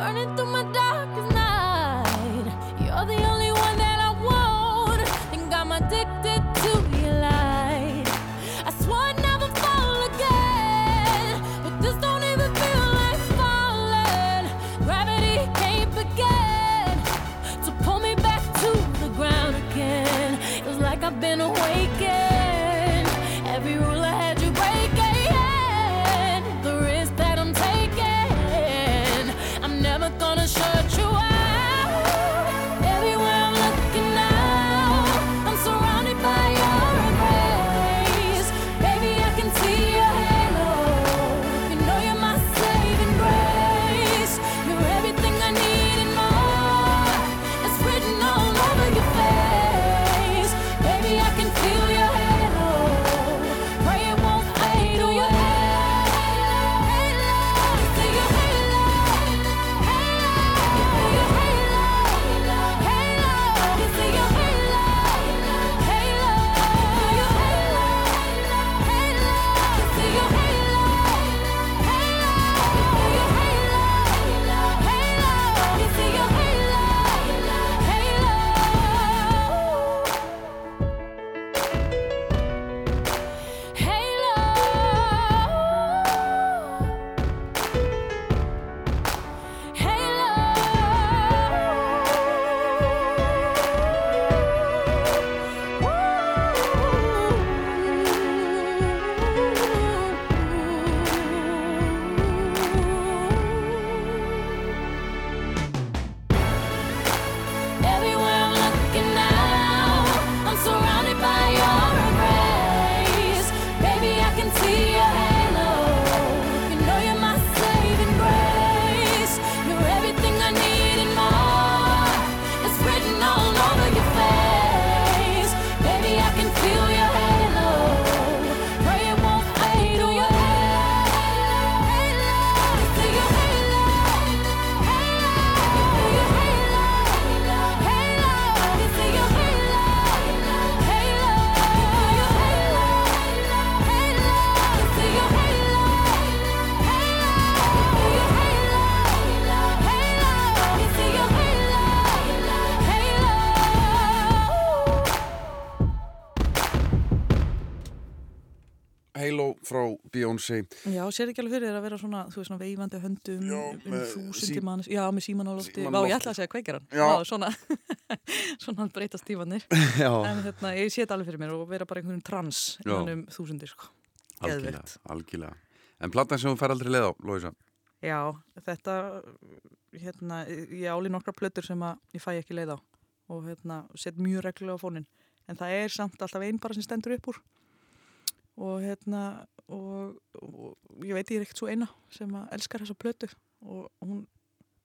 Burning through my darkest night. Beyoncé. Já, sér ekki alveg fyrir þér að vera svona, þú veist, svona veifandi höndum Já, um þúsundi sí- manns, já, með síman á lofti, Símann á Vá, ég ætla að segja kveikjaran, Já. Vá, svona, svona breytast tífanir, en hérna, ég sé þetta alveg fyrir mér og vera bara einhvern trans innan um þúsundir, sko. algjörlega, algjörlega. En platan sem hún fær aldrei leið á, Lóisa Já, þetta, hérna, ég áli nokkra plötur sem að ég fæ ekki leið á og hérna, set mjög reglulega á fónin, en það er samt alltaf einn bara sem stendur upp úr. Og hérna, og, og ég veit ég er ekkert svo eina sem að elskar þessa plötu og hún,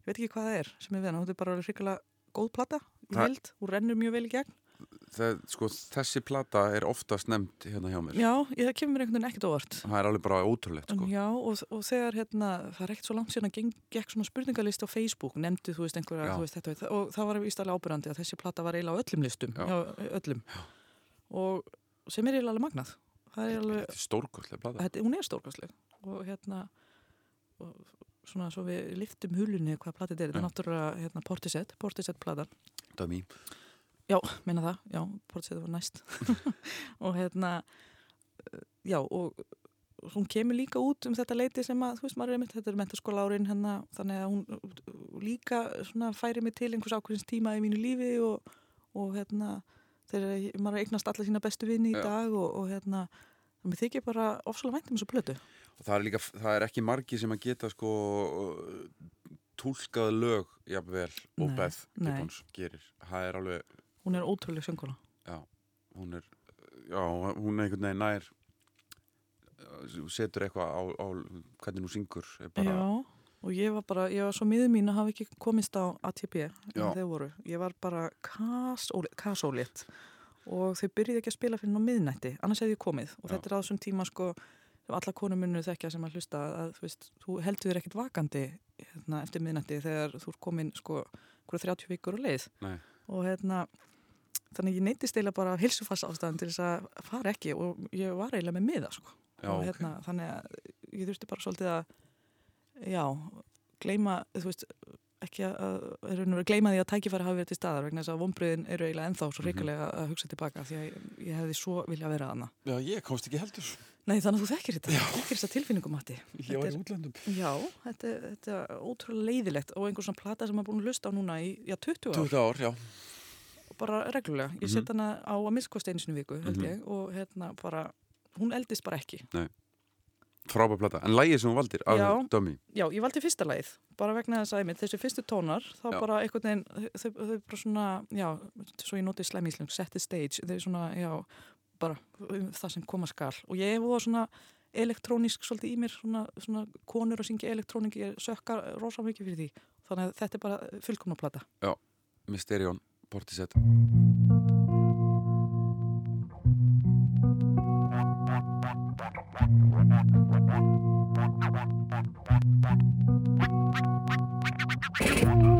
ég veit ekki hvað það er sem er við hana, hún er bara hrikalega góð plata í held, hún rennur mjög vel í gegn Það, sko, Þessi plata er oftast nefnd hérna hjá mér Já, ég, það kemur mér einhvern veginn ekkert óvart Það er alveg bara ótrúlegt sko. Já, og, og þegar hérna, það er ekkert svo langt síðan að geng, gekk svona spurningalist á Facebook, nefndi þú veist einhverja, Já. þú veist þetta, og og það var ístæðlega ábyrjandi að þessi plata var eiginlega á öllum listum, Já. já, öllum. Og sem er eiginlega alveg magnað. Það er alveg, Þetta er stórkostlega þetta, hún er stórkastleg. Og hérna, og svona svo við liftum hulunni hvað platið er, þetta er náttúrulega hérna, Portisett, Portisett platan. Dömi Já, meina það, já, Portisett var næst. og hérna, já, og hún kemur líka út um þetta leiti sem að, þú veist, maður er mitt, þetta er mentaskóla árin hennar, þannig að hún líka svona færi mig til einhvers ákveðins tíma í mínu lífi og, og hérna, þegar maður eignast alla sína bestu vini í dag og, og hérna, það mér þykir bara ofsalega vænt um þessu plötu. og það er líka, það er ekki margi sem að geta sko túlkað lög jafnvel og nei. Gibbons gerir er alveg, Hún er ótrúleg sönguna. já, hún er já, hún er einhvern veginn nær setur eitthvað á, á hvernig hún syngur bara, Já, og ég var bara, ég var svo miður mín að hafa ekki komist á ATP en þeir voru. Ég var bara kasólétt og þau byrjuði ekki að spila fyrir ná miðnætti, annars hefði ég komið og Já. þetta er á þessum tíma sko sem alla konur munur þekkja sem að hlusta að þú veist, þú heldur þér ekkert vakandi hérna, eftir miðnætti þegar þú er komin sko hverju 30 vikur á leið Nei. og hérna þannig ég neytist eiginlega bara hilsufass ástæðan til þess að fara ekki og ég var eiginlega með miða sko já, og hérna, þannig að ég þurfti bara svolítið að já, gleyma þú veist, ekki að, að gleyma því að tækifæri hafi verið til staðar vegna þess að vonbröðin eru eiginlega ennþá Mhm. svo reikulega að hugsa tilbaka því að ég, ég hefði svo vilja vera aðna já, ég komst ekki heldur. Nei, þannig að þú þekkir þetta, þekkir þessa tilfinningum Matti. Ég Þetta var er- í útlöndum. Já, þetta, er- þetta er ótrúlega leiðilegt og einhver svona plata sem maður búin að hlusta á núna í já, 20 ár, 20 ár, já. Bara reglulega. Ég Mhm. set hana á að minnskosti einu sinni í viku held Mhm. ég og hérna bara hún eldist bara ekki frábær plata, en lægið sem hún valdir af Já. Dömi, Já, ég valdi fyrsta lagið, bara vegna þess að þessi fyrstu tónar, þá Já. bara einhvern veginn, þau, þau bara svona, já, svo ég notið slemíslung, set the stage, þau svona, já, bara um það sem koma skal. Og ég hef voða svona elektrónisk svolítið í mér, svona, svona konur að syngja elektrónik, ég sökkar rosa mikið fyrir því. Þannig að þetta er bara fullkomna plata. Mysterion, Portisett Thank you.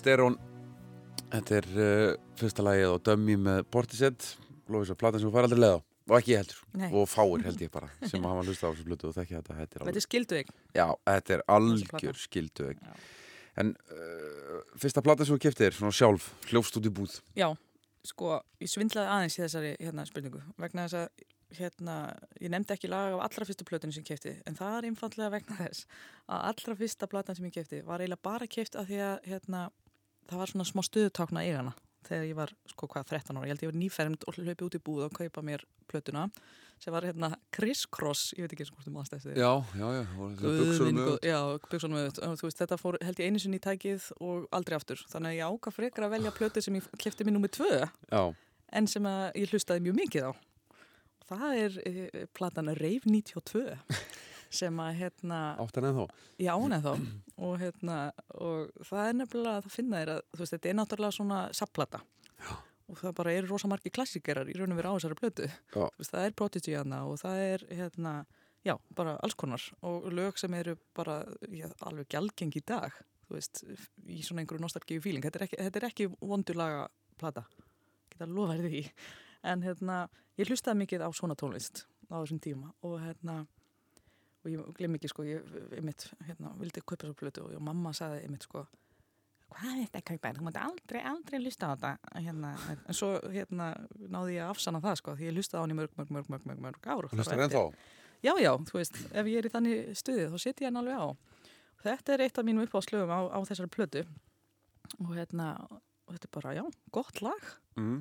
Mysteron Þetta er uh, fyrsta lagið á Dummy með Portishead. Lófis að platan sem fara aldrei leið á. Og ekki ég heldur, Nei. og fáir held ég bara sem hafa hlusta á þessu blötu og þekki þetta. Þetta er, alveg, er skildu ykkur. já, þetta er algjör skildu Já. en uh, fyrsta platan sem þú keftir svona sjálf, hljófst út í búð. Já, sko, ég svindlaði aðeins í þessari hérna, spurningu. Vegna þess að hérna, ég nefndi ekki lag af allra fyrstu plötunum sem ég kefti en það er einfallega vegna þess að allra fyrsta platan sem ég kefti var eiginlega bara keft af því að hérna, það var svona smá stöðutákna í hana þegar ég var, sko hvað, 13 ára ég held ég var nýfermd og hlaupi út í búð og kaupa mér plötuna sem var hérna Criss Cross, ég veit ekki eins og hvort þú maður stæsti Já, já, já, og þetta Guð buxur minn um góð- öðvöld. Já, buksunum auðvitað. Og Þú veist, þetta fór held ég einu sinni í tækið og aldrei aftur. Þannig að ég áka frekar að velja plötu sem ég kefti mér nummið tvö Já, en sem ég hlustaði mjög mikið á. Og það er e, platan Rave 92 sem að hérna, áttan en þá ég ánæð þá og hérna, og það er nefnilega það finna þér að, þú veist, þetta er náttúrulega svona sapplata. Og það bara eru rosa margi klassikerar í raun og veru á þessari. Já. Þú veist, það er Prodigy hana og það er hérna, já, bara alls konar. Og lög sem eru bara já, alveg gjaldgeng í dag þú veist, í svona einhverju nostalgíu fíling þetta er ekki, þetta er ekki vondulaga plata, geta lofa þér því. En hérna, ég hlustaði mikið á svona tónlist á þessum tíma og hérna og ég gleym ekki sko, ég einmitt, hérna, vildi kaupa svo plötu og mamma sagði einmitt sko hvað er þetta að kaupa, þú mátti aldrei, aldrei hlusta á þetta hérna, en svo hérna náði ég að afsanna það sko, því ég hlustaði á hann í mörg, mörg, mörg, mörg, mörg, mörg ár þar á Hlustar en eftir. þá Já, já, þú veist, ef ég er í þannig stuði þá setjum ég hann alveg á. Og þetta er eitt af mínum uppáðslögum á, á þessari plötu og hérna, og þetta er bara, já, gott lag mm.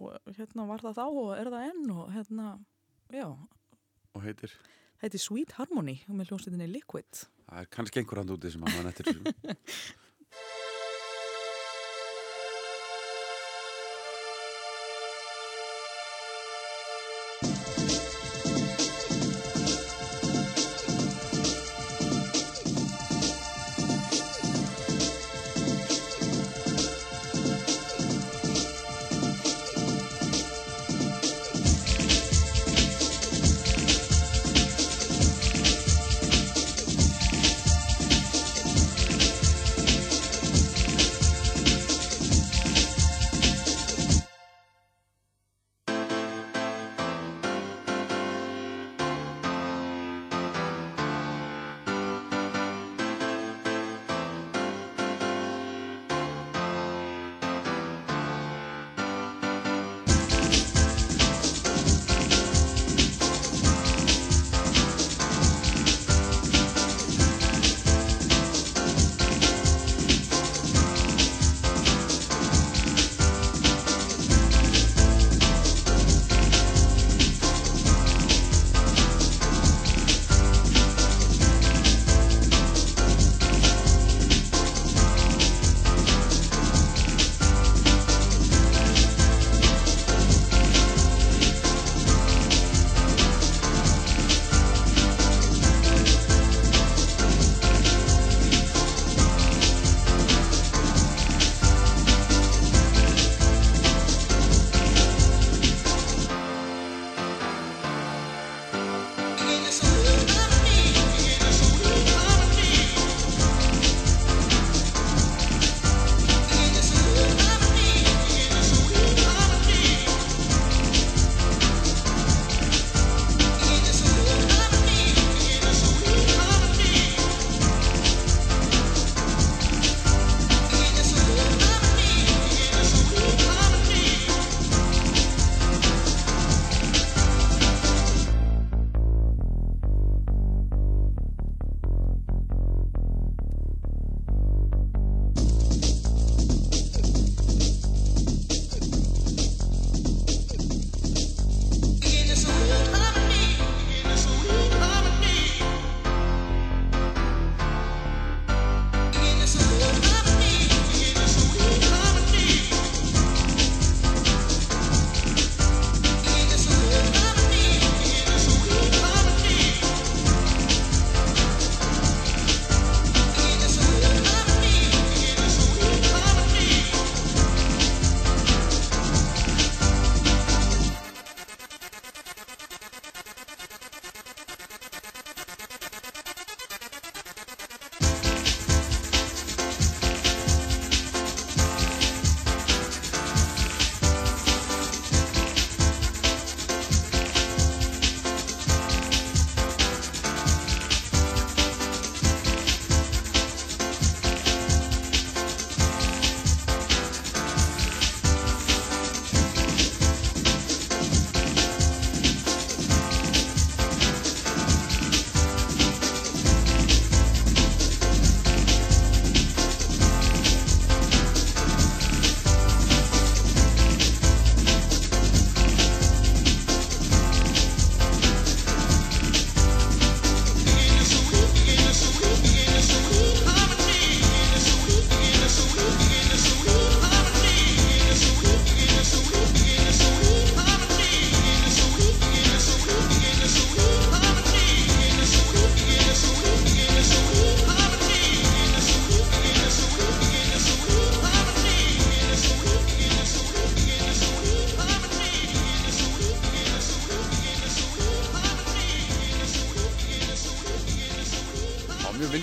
og hérna var það þá og er það enn og hérna, já, og heitir þetta er Sweet Harmony og með hljómsveitinni Liquid. Það er kannski einhver hand úti sem að mann eftir þessu.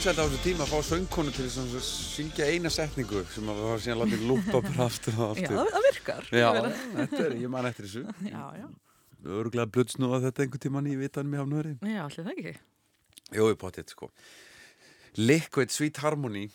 vinsælt á þessu tíma að fá söngkonu til að syngja eina setningu sem að var síðan látið lúpa bara aftur og Já, aftur. það, það virkar. Já, þetta er, ég man eftir þessu. Já, já. Öruglega blödsnúða þetta einhvern tíman í vitanum í hafnöðri. Já, allir það ekki. Jó, ég potið, sko. Liquid Sweet Harmony,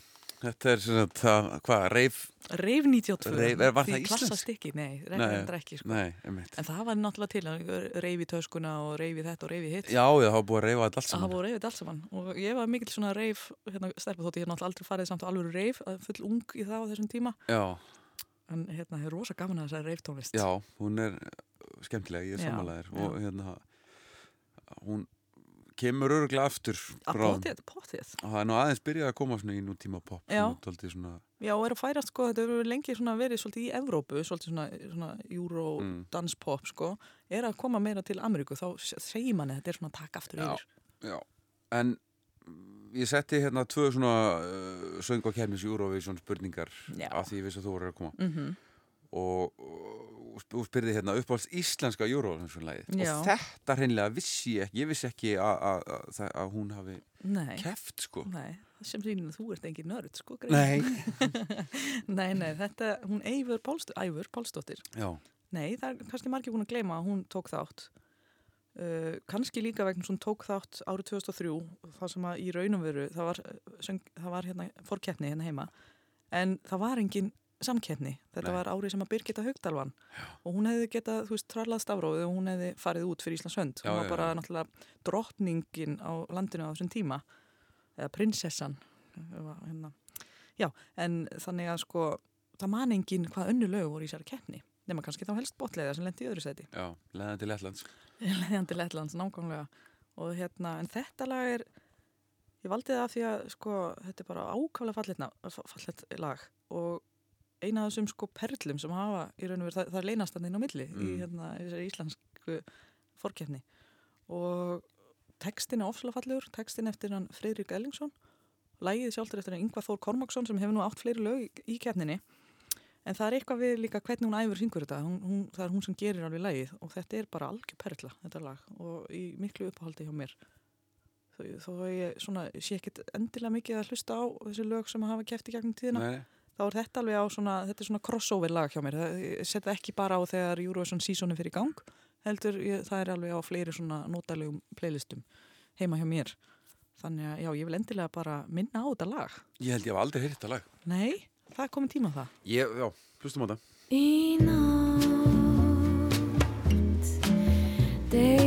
þetta er svona, það, hvað, reif, Reif 92. Reif- er- var því það klassa íslenskt? stykki, nei, reyfir ekki, sko. nei, einmitt. En það var náttúrulega til að reyfi töskuna og reyfi þetta og reyfi hitt. Já, það var búið að reyfa þetta allt Það saman. voru reyfið allt saman og ég var mikill svona reyf hérna, stelpa þótt ég hef náttúrulega aldrei farið samt á alveg reyf full ung í það á þessum tíma Já, en hérna hefur rosa gaman að þessari reyftónlist já, hún er uh, skemmtileg, ég er já. og hérna, hún kemur öruglega aftur potið, potið Og það er nú aðeins byrjað að koma í nútíma pop Já. svona, Já, og er að færast sko, þetta hefur lengi verið svolítið í Evrópu, svolítið svona, svona euro Mm. sko, er að koma meira til Ameríku, þá se- segir manni þetta er svona að taka aftur Já. Já, en ég setti hérna tvö svona uh, söng og kemnis Eurovision spurningar Já. af því ég vissi að þú voru að koma Mm og, og, og spyrði hérna uppáhalds íslenska Eurovision-lægið Já. og þetta hreinlega vissi ég ekki, ég vissi ekki að, hún hafi Nei, keft sko. nei, það sem sýnir að þú ert engin nörd sko. Nei. nei, nei, þetta, hún Eivur Ævur Pálsdóttir, Já, Nei, það er kannski margir búin að gleyma að hún tók þátt. Uh, kannski líka vegna sem hún tók þátt árið 2003, það sem að í raunum veru, það var, uh, söng, það var hérna fórkeppni hérna heima, en það var engin samkeppni. Þetta Nei. var árið sem að Birgitta Haugdalvan og hún hefði getað, þú veist, trallað stafrófið og hún hefði farið út fyrir Íslands hönd. Já, Hún var bara já. náttúrulega drottningin á landinu á þessum tíma, eða prinsessan. Hérna. Já, en þannig að sko, það man engin hvað önnu lög voru í sér keppni nema kannski þá helst botleiða sem lendi í öðru seti já, leðan til Lettlands leðandi Lettlands nákvæmlega og hérna, en þetta lag er ég valdi það af því að sko, þetta er bara ákvæmlega fallet lag og eina af þessum sko perlum sem hafa í raun og veru, það, það er leynast inn á milli í Mm. hérna, í þessari íslensku fórkeppni og textin er ofslega fallegur, textin eftir hann Freyrík Ellingsson lagið sjálfur eftir hann Yngvar Þór Kormáksson sem hefur nú átt fleiri lög í, í keppninni. En það er eitthvað við líka hvernig hún æfur syngur þetta, hún, hún, það er hún sem gerir alveg lagið og þetta er bara algjör perla þetta lag og í miklu uppáhaldi hjá mér. Þó, þó ég svona, sé ekkit endilega mikið að hlusta á þessi lög sem hafa keft í gegnum tíðina. Nei, þá er þetta alveg á svona, þetta er svona crossover lag hjá mér, það, ég set það ekki bara á þegar Eurovision seasonin fyrir gang heldur ég, það er alveg á fleiri svona notalegum playlistum heima hjá mér. Þannig að já, ég vil endilega bara minna á þetta lag. Ég held ég hef aldrei heyrt þetta lag. Nei, það er komin tíma á það. Ég, Já, hlustum á þetta. Í nótt deyr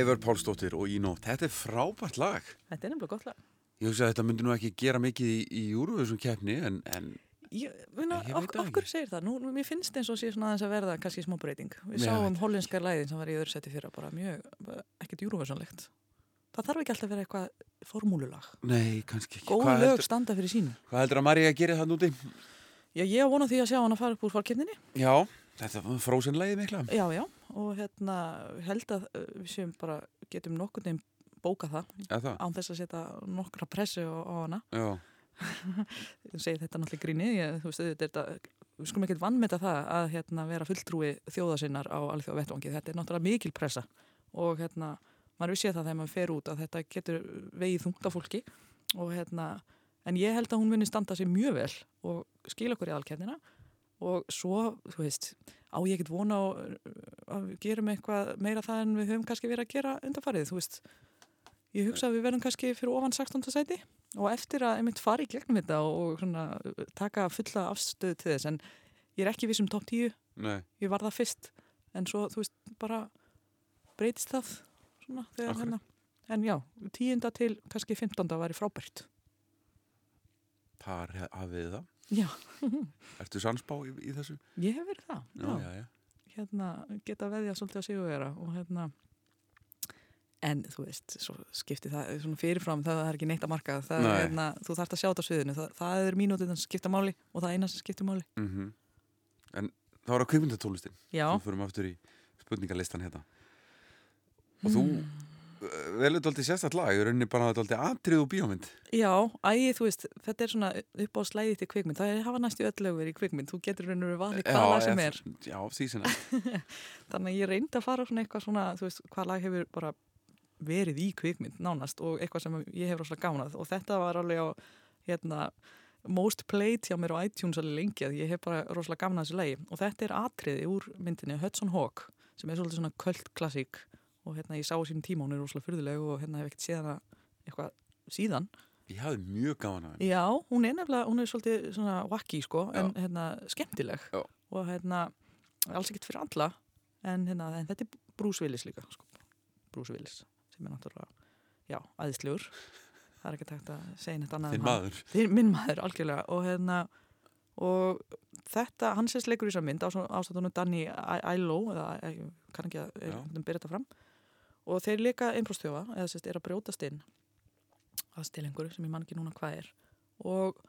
Ævar Pálsdóttir og Í nótt. Þetta er frábært lag. Þetta er nefnilega gott lag. Ég hugsa að þetta myndi nú ekki gera mikið í, í Eurovision keppni en, en Ég, muna, Ég ok, okkur segir það, nú, mér finnst eins og sé svona aðeins að verða kannski smá breyting. Við Já, sáum veit. hollenskar læðin sem var í öðru seti fyrra bara mjög, ekkert júruvæsonlegt. Það þarf ekki alltaf að vera eitthvað formúlulag. nei, kannski ekki. Góð Hvað lög heldur, standa fyrir sínu. hvað heldur að Marja gerir það núti? Já, ég vona því að sjá hann að fara upp úr fórkefninni. Já, þetta var frósinlegið mikla. Já, já, og hérna held að uh, við séum bara, getum nokkur nefn bóka það það? án þess að setja nokkra pressu á, á hana. Já, Ég segi þetta náttúrulega gríni, ég, þú veist, þetta, er við skulum ekkert vannmeta það að hérna, vera fulltrúi þjóðasinnar á alþjóða vettvangi. Þetta er náttúrulega mikil pressa og hérna, maður við sé það þegar maður fer út að þetta getur vegið þungt af fólki og hérna, en ég held að hún muni standa sig mjög vel og skila okkur í alkefnina og svo, þú veist, á ég ekkert vona á að við gerum eitthvað meira það en við höfum kannski verið að gera undarfarið, þú veist, ég hugsa að við verðum kannski fyrir ofan 16. sæti og eftir að einmitt fara í gegnum þetta og, svona, taka fulla afstöðu til þess en ég er ekki viss um topp 10 nei, ég var það fyrst en svo þú veist bara breytist það svona þegar Akkurat. hérna en já, tíunda til kannski 15. væri frábært þar hafið það. Já, Ertu sannspá í, í þessu? ég hef verið það Já, já, já. hérna geta veðja svolítið að sigur vera og hérna en þú veist, svo skipti það svona fyrirfram það er ekki neitt að marka það, hérna, þú þarft að sjá þetta á sviðinu það, það er mínútið sem skipta máli og það er eina sem skiptir máli Mm En það var að kvikmyndatólistin. já, Þú fyrir aftur í spurningalistan hérna. Og þú Mm. mm. Velur dálítið sérstætt lag, í rauninni bara dálítið atrið og bíómynd. Já, æ, þú veist, þetta er svona upp á slæði til kvikmynd, það er hafa næstu öll lögur í kvikmynd, þú getur raunur valið hvað lag sem er, Já, er. þannig að ég reyndi að fara svona eitthvað svona, þú veist, hvað lag hefur bara verið í kvikmynd nánast og eitthvað sem ég hef rosalega gánað og þetta var alveg á, hérna, most played hjá mér á iTunes alveg lengi að ég hef bara rosalega gafnað þessu lagi. Og þetta er atriði úr myndinni Hudson Hawk sem er svolítið svona kvöld klassík og hérna ég sá á sínum tíma hún er rosalega fyrðuleg og hérna hef ekkert séð hana eitthvað síðan Ég hafði mjög gaman af henni. Já, hún er nefnilega, hún er svolítið svona wacky sko, en Já. hérna skemmtileg Já. og hérna alls ekkert fyrir alla en hérna, en þetta er Bruce Willis líka sko. Bruce Willis, sem er náttúrulega já, æðislegur það er ekki tægt að segja neitt annað Þinn maður. Þinn, minn maður, algjörlega og hérna og þetta, hann sést leikur í þessar mynd ástættunum Danny Ailo eða kann ekki að um, byrja þetta fram og þeir líka einbróstjófa eða sérst er að brjótast inn. Að stilengur sem ég man ekki núna hvað er. Og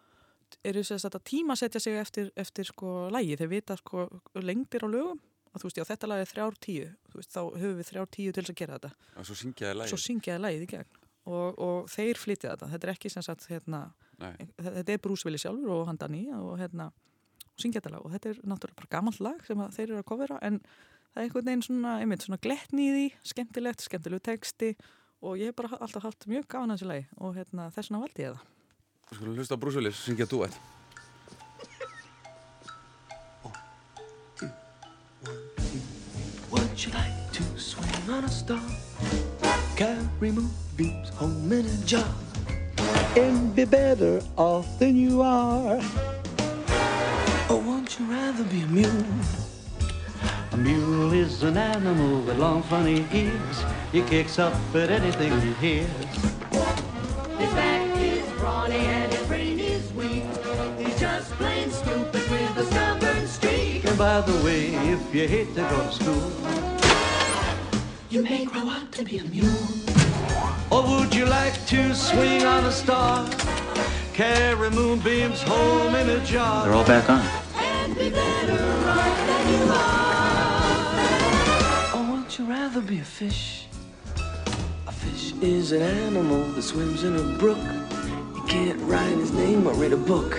eru sérst að tímasetja sig eftir, eftir sko lægi, þeir vita sko lengdir á lögum. Að þú veist, já þetta lag er þrjár tíu. Veist, þá höfum við þrjár tíu til þess að gera þetta. Og svo syngjaði lagi. svo syngjaði lægið í gegn. Og, og þeir flytja þetta, þetta er ekki sem sagt hérna, Nei. þetta er Willis sjálfur og hann Danny og hérna og syngja þetta lag. Og þetta er náttúrulega bara gamalt lag sem þeir eru að kofera en það er einhvern veginn svona, einmitt, svona glettni í því skemmtilegt, skemmtilegu texti og ég hef bara alltaf haft mjög gaman að þessu lagi og hérna, þess vegna valdi ég það Skulum hlusta á Brúsulis, syngja duett. Would you like to swing on a star? Carry moonbeams home in a jar and be better off than you are? Or won't you rather be a mule? A mule is an animal with long funny ears. He kicks up at anything he hears. His back is brawny and his brain is weak. He's just plain stupid with a stubborn streak. And by the way, if you hate to go to school, You may grow up to be a mule. or would you like to swing on a star? Carry moonbeams home in a jar. They're all back on. Rather be a fish? A fish is an animal that swims in a brook. You can't write his name or read a book.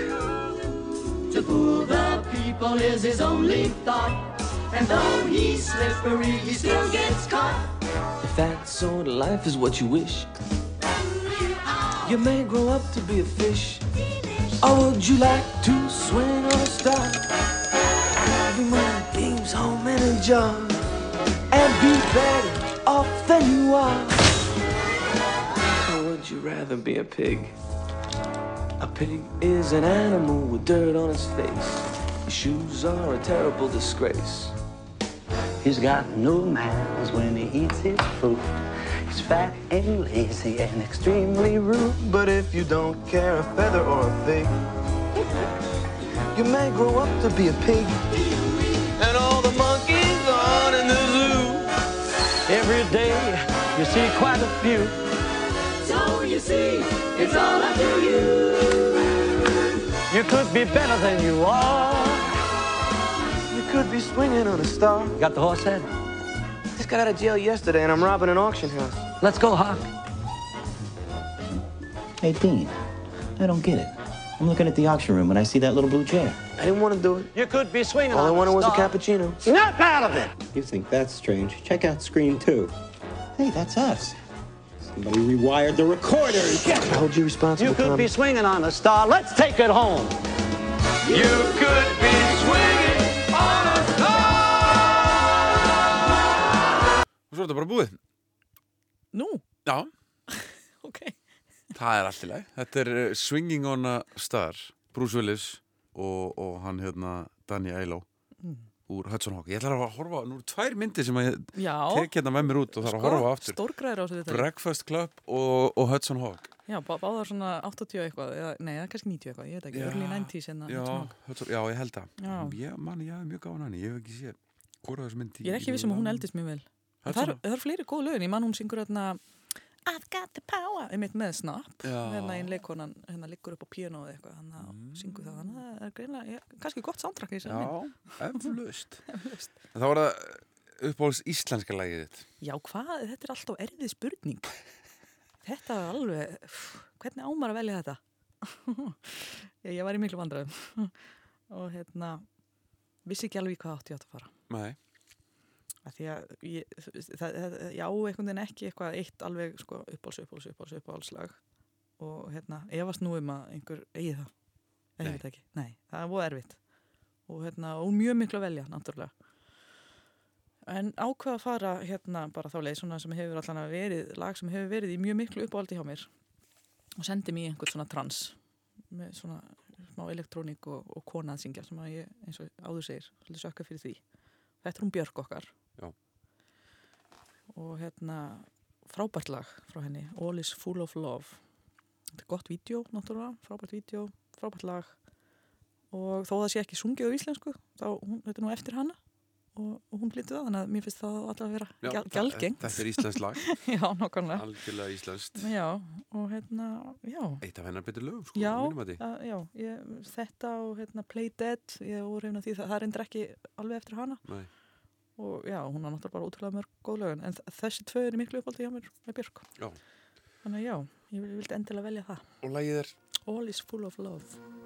To fool the people is his only thought. And though he's slippery, he still gets caught. If that sort of life is what you wish, you may grow up to be a fish. Or would you like to swing a star? Every moonbeams home in a jar and be better off than you are. Or would you rather be a pig? A pig is an animal with dirt on his face. His shoes are a terrible disgrace. He's got no manners when he eats his food. He's fat and lazy and extremely rude. But if you don't care a feather or a fig, you may grow up to be a pig. And all the monkeys on in the zoo. Every day you see quite a few. So you see, it's all up to you. You could be better than you are. You could be swinging on a star. You got the horse head? Just got out of jail yesterday and I'm robbing an auction house. Let's go, Hawk. Hey, Dean, I don't get it. I'm looking at the auction room and I see that little blue chair. I didn't want to do it. You could be swinging All I on wanted a was a star. cappuccino. Snap out of it! You think that's strange? Check out Scream 2. Hey, that's us. Somebody rewired the recorders. I hold you responsible, You could Tommy. be swinging on a star. Let's take it home. You could be swinging on a Og svo er þetta bara búið. Nú, Já, ok. Það er allt í leið. Þetta er eh, Swinging on a Star, Bruce Willis og, og hann hérna Danny Ailo úr Hudson Hawk. Ég ætla að horfa, nú eru tvær myndir sem ég tek hérna með mér út og þarf að horfa á aftur. Stórgræður á þessu þetta. Breakfast Club og, og Hudson Hawk. Já, bá, báðar svona 80 eitthvað, eða, nei, er kannski 90 eitthvað, ég veit ekki, early 90s en Já, það. Hudson, já, ég held það. Já. Ég, man, ég hef mjög gáðan hann, ég hef ekki séð myndi. Ég er ekki vissum að hún eldist mjög vel. Það eru fleiri góð lögin, ég man hún syngur hérna I've got the power, einmitt með Snap, Já. hérna einn leikonan, hérna liggur upp á piano eða eitthvað, hann mm. syngur það, þannig að það er greinlega, já, kannski gott soundtrack í þessu. Já, eflaust. Það var það uppáhalds íslenska lagið þitt. Já, hvað, þetta er alltaf erfið spurning. Þetta er alveg, pff, hvernig ámar að velja þetta? ég, ég var í miklu vandræðum og hérna, vissi ekki alveg hvað átti ég átt að fara. Nei. Af því að ég, það, það, já, einhvern veginn ekki eitthvað eitt alveg sko, uppáhalds, uppáhalds, uppáhalds, uppáhaldslag. Og hérna, efast nú um að einhver eigi það, eða veit ekki. Nei, það er voða erfitt. Og hérna, og mjög miklu að velja, náttúrulega. En ákveða að fara hérna bara þá leið, svona sem hefur allan að verið lag sem hefur verið í mjög miklu uppáhaldi hjá mér. Og sendi mér einhvern svona trans með svona smá elektrónik og, og kona að syngja sem að ég, eins og áður segir, svolítið sökka fyrir því. Þetta er hún Björk okkar Já. og hérna frábært lag frá henni All is full of love þetta er gott vídeo, náttúrulega, frábært vídeo frábært lag og þó það sé ekki sungið á íslensku þá, hún, þetta er nú eftir hana og, og hún flyttu það, þannig að mér finnst það alltaf að vera það- gjaldgengt Þetta er íslensk lag, já, nokkarlega algjörlega íslenskt. já, og hérna, já Eitt af hennar betur lögum, sko, Já, mínum að því. að, já ég, þetta og hérna, Play Dead, ég voru hefna því það, það reyndir ekki alveg eftir hana Nei. Og já, hún har náttúrulega bara útrúlega mörg góð lögun en þessi tvö er miklu uppáldi hjá mér með Björk. Já. þannig já, ég vildi endilega velja það. Og lagið er? All is full of love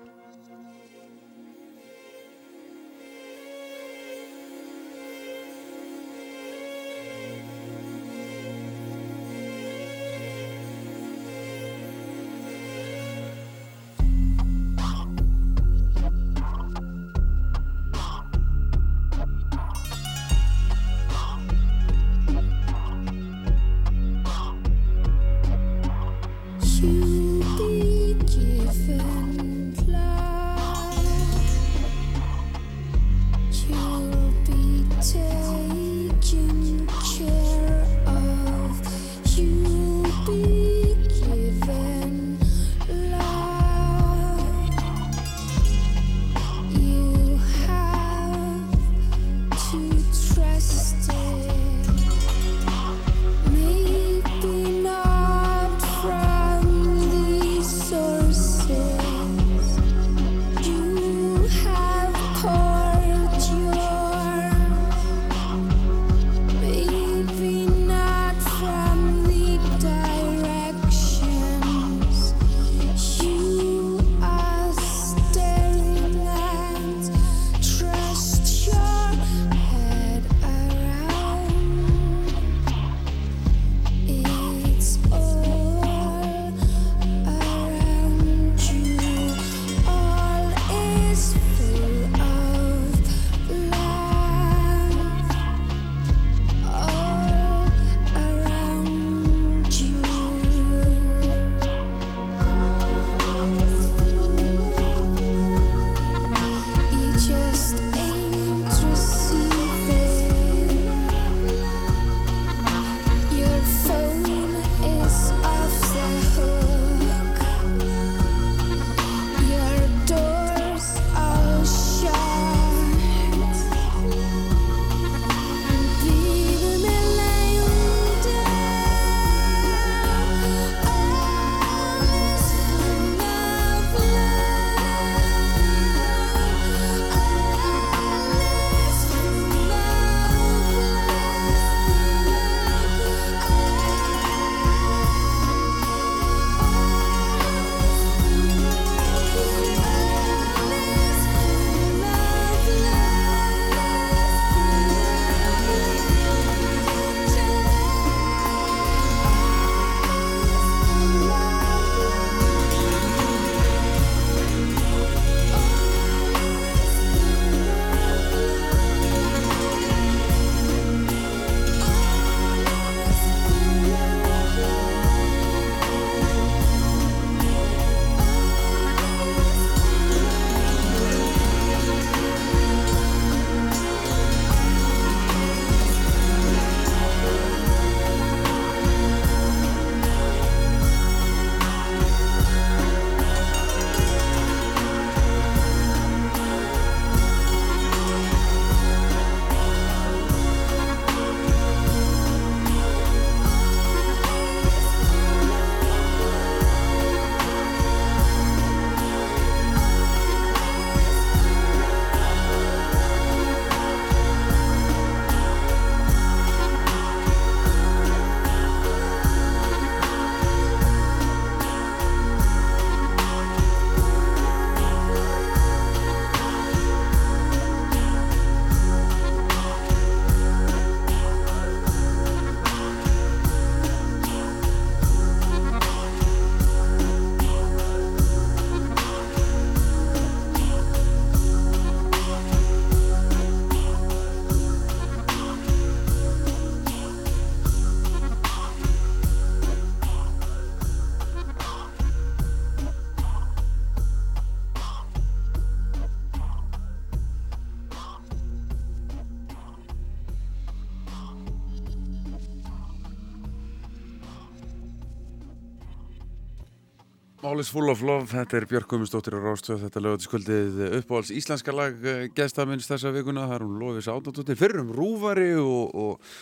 All is full of love, þetta er Björk Guðmundsdóttir og Rástöð, þetta lögur til skuldið uppáhalds íslenska lag gestamins þessa vikuna, það er hún Lofis Átnardóttir, fyrir um rúfari og, og,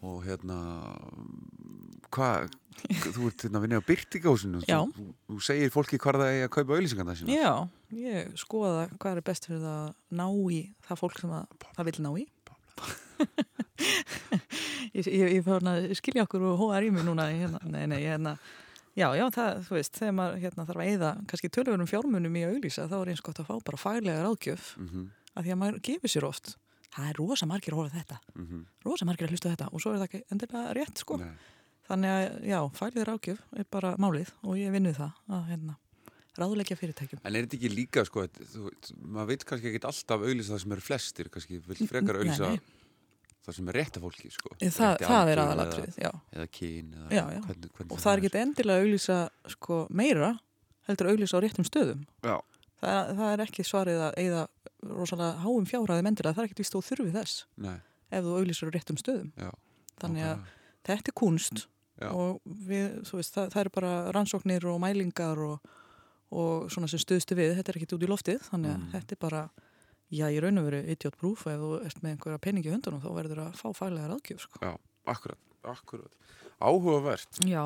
og hérna, hvað, þú ert hérna að vinna á Byrtingásinu, þú, þú segir fólki hvar það er að kaupa auðlýsingarna sína. Já, ég skoða hvað er best fyrir að ná í það fólk sem að, það vil ná í. ég, ég, ég fór að skilja okkur og hóðar í mig núna. Hérna, nei, nei, hérna, já, já, það, þú veist, þegar maður hérna, þarf að eyða kannski tölvunum fjármunum í að auglýsa, þá er eins gott að fá bara faglega ráðgjöf, Mhm, af því að maður gefur sér oft. Það er rosa margir að horfa á þetta, mhm. rosa margir að hlusta þetta og svo er það ekki endilega rétt, sko. Nei. Þannig að, já, faglega ráðgjöf er bara málið og ég vinnu það að, hérna, ráðleggja fyrirtækjum. En er þetta ekki líka, sko, að, þú, maður veit kannski ekki alltaf auðlýsa það sem eru flestir, kannski vil frekar nei. Það sem er rétt af fólki, sko. Það, Rétti það er aðalatrið, já. Eða, eða kyn, eða Já, já. Hvernig, hvernig Og það er ekki endilega að auglýsa sko, meira, heldur að auglýsa á réttum stöðum. Já, Það er, það er ekki svarið að eigða rosalega háum fjárhæðum endilega, það er ekkert víst þú þurfið þess nei, ef þú auglýsir á réttum stöðum. já. Þannig að nákvæmlega. þetta er kunst Já. og við, þú veist, það, það er bara rannsóknir og mælingar og, og svona sem stuðstu við, þetta er ekkert út í loftið, þannig að Mm. þetta er bara, já, í raun og veru idiot proof ef þú ert með einhverja peningi í höndunum, þá verður að fá faglega ráðgjöf, sko. Já, akkurat, akkurat. Áhugavert. Já,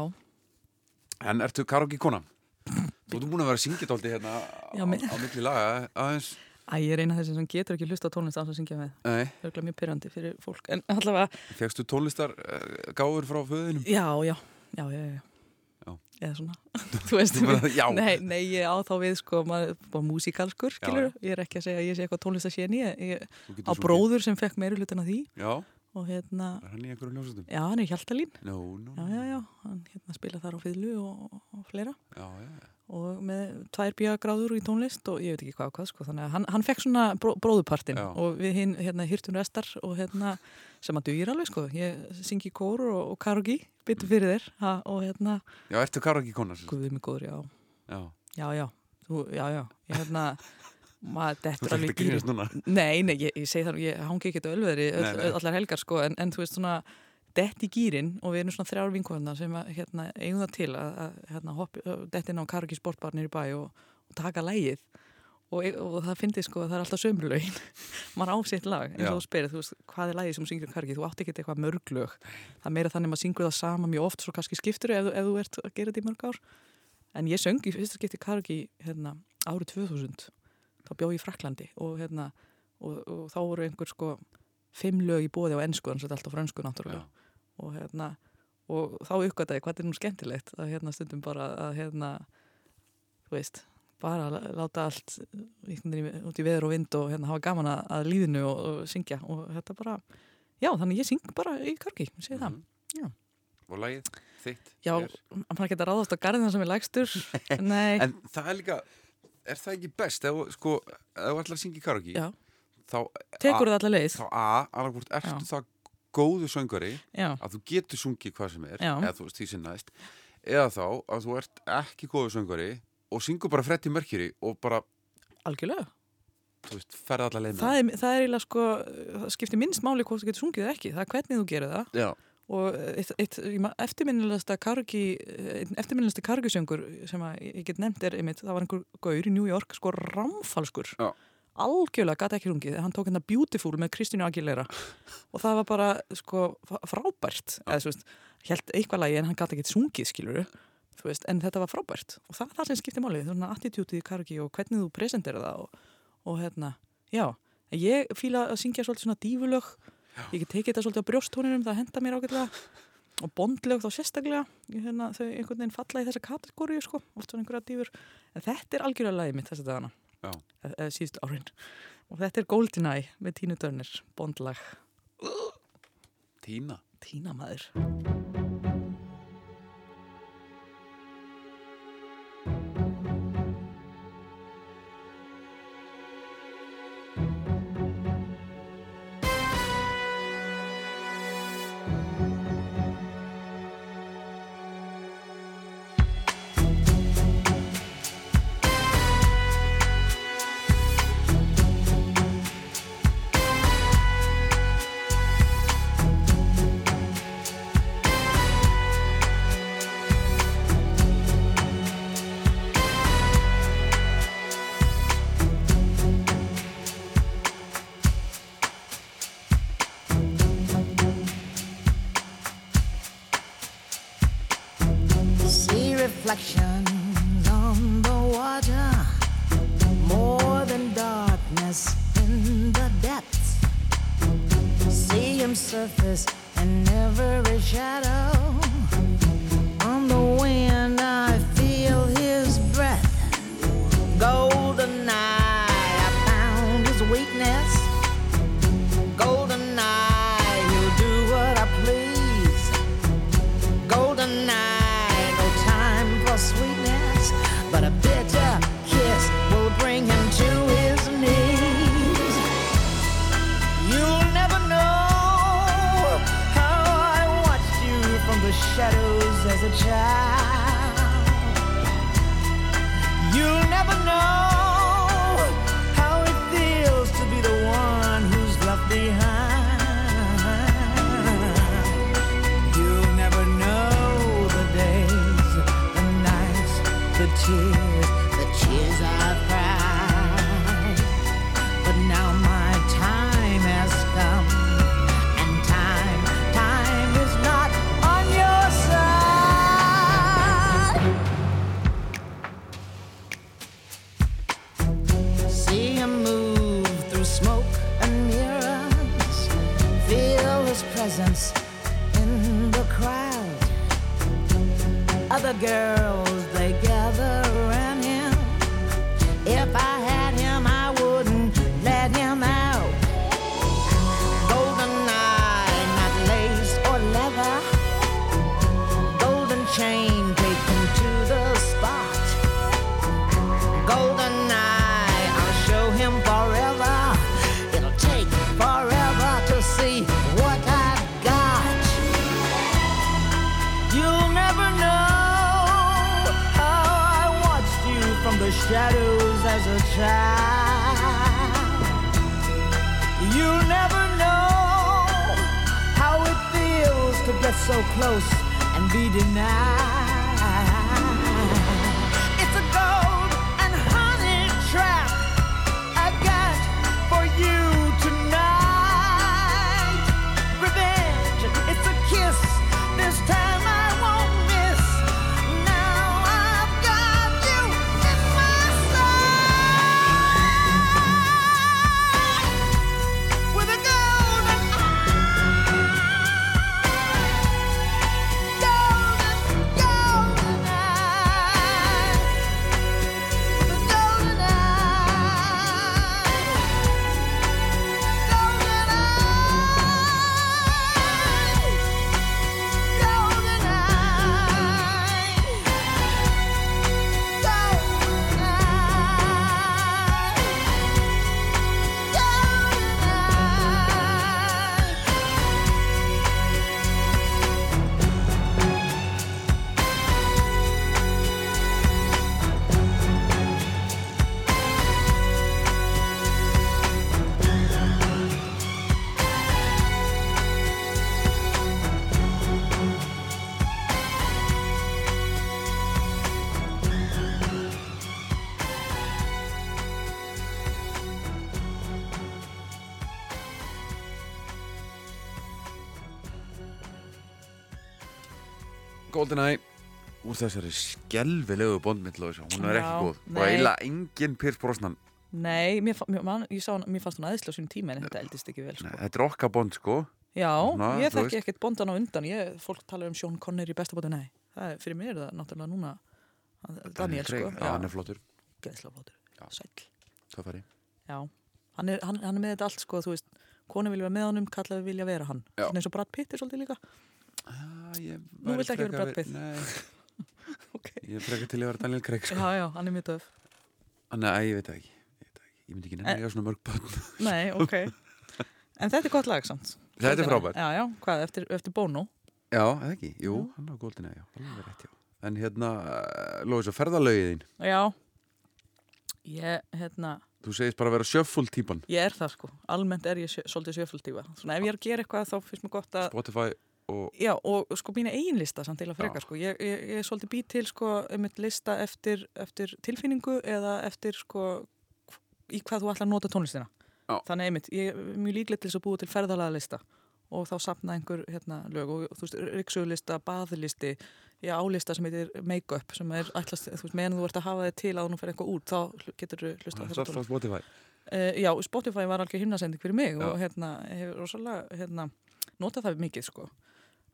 En ertu karaoke kona? Þú ert búin að vera að syngja dálítið hérna Já, á, á milli laga aðeins. Æ, ég eina af þessi sem getur ekki hlusta tónlist að syngja með. Nei, Það er örugglega mjög pyrrandi fyrir fólk. En allavega, fegstu tónlistar gáður frá föðinum? já, já, já, já, já. Já. Eða svona, þú veist. Já. Nei, nei, ég á þá við, sko, maður bara músikalskur, Já, skilur. Ég er ekki að segja að ég sé eitthvað tónlist að séni. Ég, á bróður sem fekk meiri hlutin af því. Já, Og hérna, er hann í einhverjum hljómsveitum? já, hann er Hjaltalín. Nó, nó, Já, já, já, hann hérna spila þar á fiðlu og, og fleira. já, já, já. Og með tvær bíagráður í tónlist og ég veit ekki hvað og hvað, sko. Þannig að hann, hann fekk svona bró, bróðupartin Já. og við hinn, hérna, hýrtum restar og hérna, sem að dugir alveg, sko. Ég syngi kór og, og karogi, byttu fyrir þér, ha, og hérna, Já, ertu karaoke kona? sem sagt? guðið mig góður, já. Já, Já, já, þú, já, já, ég hérna, maður þú dettur ert ekki alveg að grínast núna. Nei, nei, ég, ég segi það, ég hangi ekki ölluðri Nei, nei. allar helgar, sko, en, en þú veist svona, dett í gýrin og við erum svona þrjár vinkvæðna sem að, hérna, eigum það til að, að hérna, hoppi, dett inn á Karaki sportbarnir í bæ og, og taka lægið og, og það fyndi sko að það er alltaf sömurlaugin maður á sitt lag, og þú spyrir þú veist, hvað er lægið sem um Karaki, þú átt ekki eitthvað mörglög, það er meira þannig að maður syngur það sama mjög oft, svo kannski skiptur ef, þú- ef þú ert að gera þetta í mörg ár. En ég söng í fyrsta skipti Karaki hérna, árið 2000 þá bjó ég í Fraklandi og, hérna, og, og þá voru einhver sko fimm lög í bóði á ennsku, en svo þetta er alltaf frönsku náttúrulega. Og hérna og þá uppgötaði hvað er nú skemmtilegt að hérna stundum bara að hérna þú veist, bara að láta allt út í veður og vind og hérna hafa gaman að, að líðinu og, og syngja og þetta bara, já þannig ég syng bara í karki, segi það Já. Og lagið þitt? Já, ekki að ráðast á garðina sem er lægstur Nei, En það er líka, er það ekki best ef, þú- sko, þú ætlar að syngja í karaoke? Já. Tekur það allar leið Þá A, annarkvort ertu það góðu söngari Já, að þú getur sungið hvað sem er Já. eða þú veist því sem næst eða þá að þú ert ekki góðu söngari og syngur bara Freddie Mercury og bara, algjörlega. veist, Það er, það er eiginlega sko, það skiptir minnst máli hvort þú getur sungið eða ekki, það er hvernig þú gerir það. Já, og eftirminnilegasta kargi eftirminnilegasta kargisöngur sem ég get nefnt er einmitt, það var einhver gaur í New York sko rámfalskur Já. algjörlega gæti ekki rungið, hann tók hérna Beautiful með Kristínu Aguilera. Og það var bara sko frábært. Eða svo veist, held eitthvað lagi en hann gæti ekki sungið skiluru veist, en þetta var frábært. Og það er það sem skiptir máli, svona attitútið í kargi og hvernig þú presentera það og, og hérna, já. Ég fíla að syngja svolítið svona dífulög ég get tekið þetta svolítið á brjóstóninum það henda mér ágætlega. Og bondlög þá sérstaklega hérna, þau einhvern veginn falla í þessa kategóriu sko, oft svona einhverja dýfur en þetta er algjörlega lagið mitt þessa dagana. Já. e e síðustu árin. Og þetta er Goldeneye með Tínu Dörnir bondlag, Tína? Tína maður GoldenEye úr þessari skelvilegu bondmyndlóðis hún er ekki góð. Og nei. eiginlega engin Piers Brosnan Nei, mér, man, ég sá, hann- mér fannst hún aðeinslega á sínum tíma en þetta eldist ekki vel sko. þetta er okkar bond sko. Já, Svona, ég þekki ekkert bondan á undan. Ég, fólk talar um Sean Connery í bestabóti nei, það er, fyrir mér er það náttúrulega núna Daniel sko. Já, hann er flottur. Geðslega flottur, sæll. Töffari Já, hann er, hann, hann er með þetta allt sko, þú veist. Konu vilja vera með honum, kallaði vilja vera hann. Eins og Brad Pitt er svolítið líka Já, ég Nú viltu ekki vera Brad Pitt. Nei. Ég er frekar til að vera Daniel Craig sko. Já, já, hann er mjög töf Nei, ég veit ekki. Ég, veit það ekki. ég myndi ekki nefna En- að ég á svona mörg börn. Nei, ok. En þetta er gott lag samt. Þetta er frábært. Já, já, hvað, eftir, eftir Bono? Já, eða ekki, jú, hann á GoldenEye já, rétt, já. En hérna, Lóis, að ferðalögið þín? Já. Ég, hérna Þú segist bara að vera sjöffull típan. Ég er það sko, almennt er ég sjö, svolítið sjöfulltífa Svona ef ég er að gera eitthvað þá finnst mér gott að Spotify og Já, og sko mína eigin lista samt til að freka sko. ég, ég, ég er svolítið bý til sko um eitt lista eftir, eftir tilfinningu eða eftir sko í hvað þú ætlar að nota tónlistina Já. þannig einmitt, ég er mjög líklega til þess að búa til ferðalaga lista og þá sapna einhver hérna, lög og þú veist, riksuglista, baðlisti ég álista sem heitir Make-up sem er ætlast, þú veist, meðan þú ert að hafa þig til að þú fer eitthvað út, þá getur þú hlusta Það er alltaf tónlist. Spotify Uh, já, Spotify var algjör himnasending fyrir mig Já. og hérna, hefur rosalega hérna, notað það mikið sko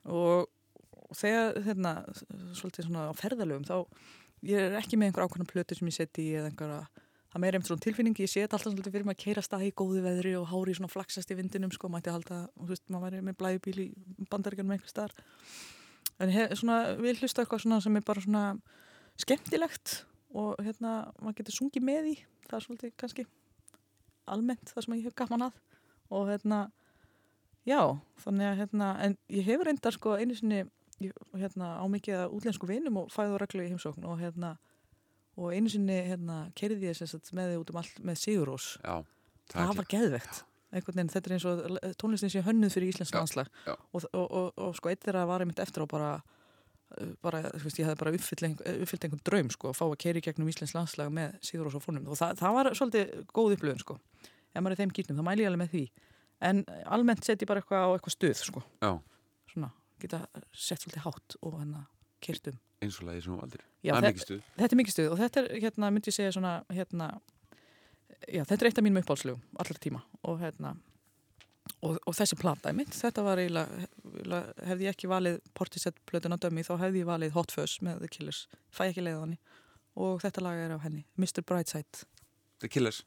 og, þegar hérna, svolítið svona á ferðalögum þá ég er ekki með einhver ákveðna plötu sem ég seti eða einhverja það meira einhvern svona tilfinning, ég set alltaf svolítið fyrir mig að keira stað í góðu veðri og hári svona flaksast í vindinum sko, mætti halda, og þú veist, maður væri með blæjubíl í bandaríkjanum einhver staðar. En hef, svona, vil hlusta eitthvað svona sem er bara svona skemmtilegt og hérna, maður getur sungið með í það er svolítið kannski almennt það sem ég hef gaman að og hérna, já þannig að hérna, en ég hef reyndar sko einu sinni, hérna á mikið að útlensku vinum og fæðu reglu í heimsókn og hérna, og einu sinni hérna, kerði ég sagt með þið út um allt með Sigurós, Já, það var geðvegt veginn, þetta er eins og tónlistin sé hönnuð fyrir íslensk já. og, og, og, og sko eitt þeirra var einmitt eftir á bara uh, bara, veist, ég hefði bara uppfyllt einhvern, uppfyllt einhvern draum, sko, að fá að keiri gegnum Íslands landslag með Sigurós og fónum. Og það, það var svolítið góð upplöfun, sko. Ef maður er þeim gýrnum, þá mæli ég alveg með því en almennt set ég bara eitthvað á eitthvað stuð, sko. Já, svona, geta sett svolítið hátt og hérna keirt um. Eins og lagi sem þú valdir. Já, Það þe- mikið stuð. Þetta er mikið stuð og þetta er, hérna, myndi ég segja svona, hérna, já, þetta er eitt af mínum uppáhaldslugum, allar tíma og hérna, og, og þessi plata mitt, þetta var eiginlega, hefði ég ekki valið Portishead plötuna dömi, þá hefði ég valið Hot Fuzz með The Killers, fæ ekki leið á henni. Og þetta lag er af henni, Mr. Brightside. The Killers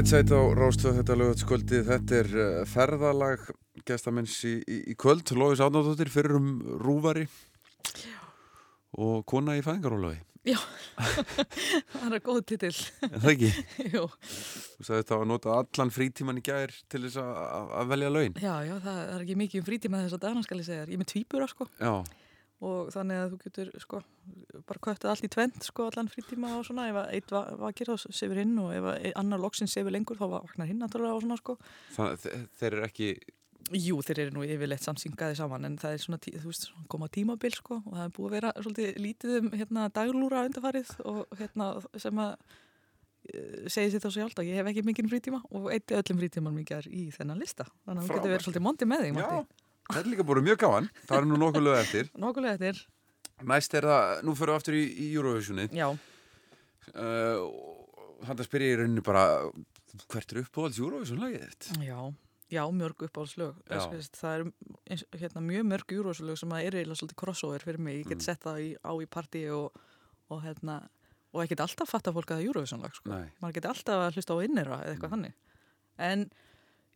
Right Side á Rástöð þetta lögatskvöldi þetta er uh, ferðalag gestamins í, í, í kvöld. Lóðis Átnáðdóttir fyrir um rúvari og kona í fæðingarólafi Já, það er góð titill. Það ekki? Jú, Þú sagði þetta að nota allan frítíman í gær til þess að, að- að velja laun. Já, já, það er ekki mikið um frítíma þess að dana skal ég segja. Ég er með tvíbura sko. Já, og þannig að þú getur sko bara köttið allt í tvend sko allan frítíma og svona ef að eitt va vakir þá sefur hinn og ef að ein- annar loksins sefur lengur þá vaknar hinn náttúrulega og svona sko. þannig að þe- þeir eru ekki Jú, þeir eru nú yfirleitt samsyngaði saman en það er svona, þú veist, svona koma tímabil sko og það er búið að vera svolítið lítið um hérna daglúra undarfarið og hérna sem að eh, segir sér þá svo hjálta, ég hef ekki mikið frítíma og eitt öllum frítíman mikið í þennan lista þannig að þú getur verið svolítið mondi með þig. Þetta er líka búin mjög gaman. Það er nú nokkuð lög eftir. Nókulega eftir, Næst er það, nú fyrir við aftur í, í Eurovisionið. Já, uh, Þannig að spyrja ég í rauninni bara hvert er uppáhalds Eurovision lagið þitt? já, já, mörg uppáhaldslög. Það eins, hérna, mjög mörg júrósulög sem eru eiginlega svolítið crossover fyrir mig, ég Mm. get sett það í, á í partí og, og hérna og ekkert alltaf fatta fólk að það er Eurovision-lag sko. Maður geti alltaf að hlusta á innera eða eitthvað þannig. En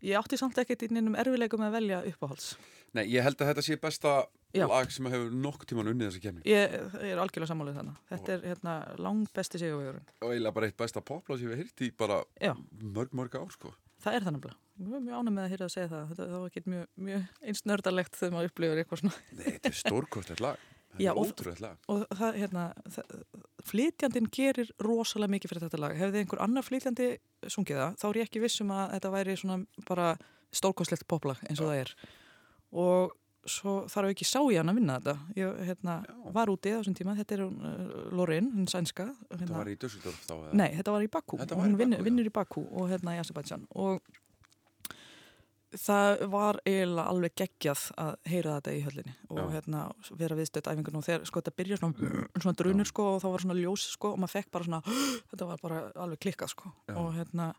ég átti samt ekkert í neinum erfileikum að velja uppáhalds. Nei, ég held að þetta sé besta Já. lag sem hefur nokk tíman unnið þessa kemni ég, ég er algjörlega sammálið þannig þetta er hérna, langt besti sigurvegurinn. Og eiginlega bara eitt besta poplag sem við hýrt í bara Já. mörg, mörg ár sko. Það er það nefnilega, mjög, mjög ánum með að hýra að segja það. Þetta var ekki mjög, mjög eins nördalegt þegar maður upplifur eitthvað svona. Nei, þetta er stórkostlegt lag Já, og- og það, hérna, það, flytjandinn gerir rosalega mikið fyrir þetta lag. Hefði einhver annar flytjandi sungið það þá er ég ekki viss um að þetta væri svona bara stórkostlegt poplag eins og það er. Og svo þarf ekki sá ég hann að vinna þetta. Ég hérna, var úti á þessum tíma. Þetta er uh, Lorin, hún sænska Þetta hérna, var í Dusseldorf þá? Nei, þetta var í Bakú Þetta var í hún vinnur, Bakú, já. vinnur í Bakú og hérna í Azerbaijan. Og það var eiginlega alveg geggjað að heyra þetta í höllinni og Já. hérna vera viðstödd æfingun og þegar sko þetta byrja svona, svona drunur sko og þá var svona ljós sko og maður fekk bara svona þetta var bara alveg klikkað sko Já. og hérna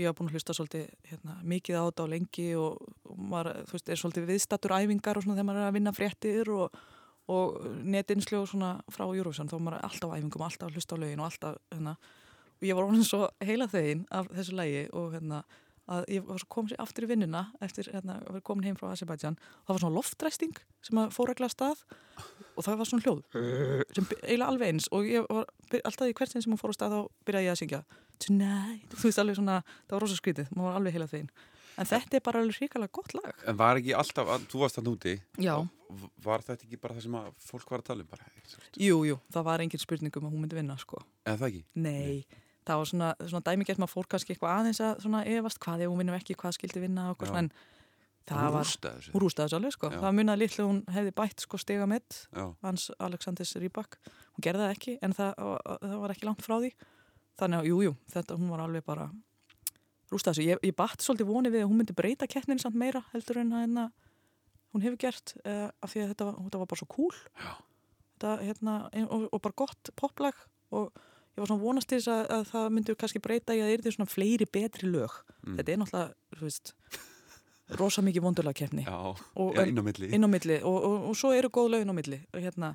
ég var búin að hlusta svolítið hérna, mikið á þetta á lengi og, og maður, þú veist, er svolítið viðstattur æfingar og svona þegar maður er að vinna fréttir og, og netinslu og svona frá Eurovision þá er maður alltaf á æfingum, alltaf hlusta á lögin og alltaf, hérna, og ég var orðin svo heila þegin af þessu lægi og hérna að ég komin sér aftur í vinnuna eftir hérna, að vera komin heim frá Azerbaijan. Það var svona loftræsting sem að fór regla af stað og það var svona hljóð sem eiginlega alveg eins. Og ég var alltaf í hvert sinn sem hún fór á stað þá byrjaði ég að syngja. Tonight, þú veist alveg svona það var rosa skrítið, maður var alveg heila þegin en þetta er bara alveg hrikalega gott lag. En var ekki alltaf, að, þú varst þannig úti Já. Var þetta ekki bara það sem að fólk var að tala um bara? Jú, jú, það var engin spurning um að hún myndi vinna sko. En það ekki? Nei, það var svona, svona dæmigett maður fór kannski eitthvað aðeins að svona efast hvað ef hún vinnur ekki, hvað skildi vinna og eitthvað, en það Hún var rústaði hún rústaði þessu alveg sko. Já. það munnaði litlu hún hefði bætt sko mitt Já. hans Alexandrs Rybak. Hún gerði það ekki, en það, það var ekki langt frá því. Þannig að jú, jú, þetta hún var alveg bara rústaði þessu, ég, ég batt svolítið vonið við að hún myndi breyta kettnin samt meira heldur en að hérna, hún hefur gert uh, af því að þetta var, þetta var bara svo cool. Þetta, hérna, og, og bara gott poplag og ég var svona vonast til þess að, að það myndi kannski breyta í að það yrði svona fleiri betri lög. Mm. þetta er náttúrulega, þú veist rosa mikið vondurlagkeppni og, já, inn á milli. inn á milli. Og, og, og svo eru góð lögin á milli og, hérna,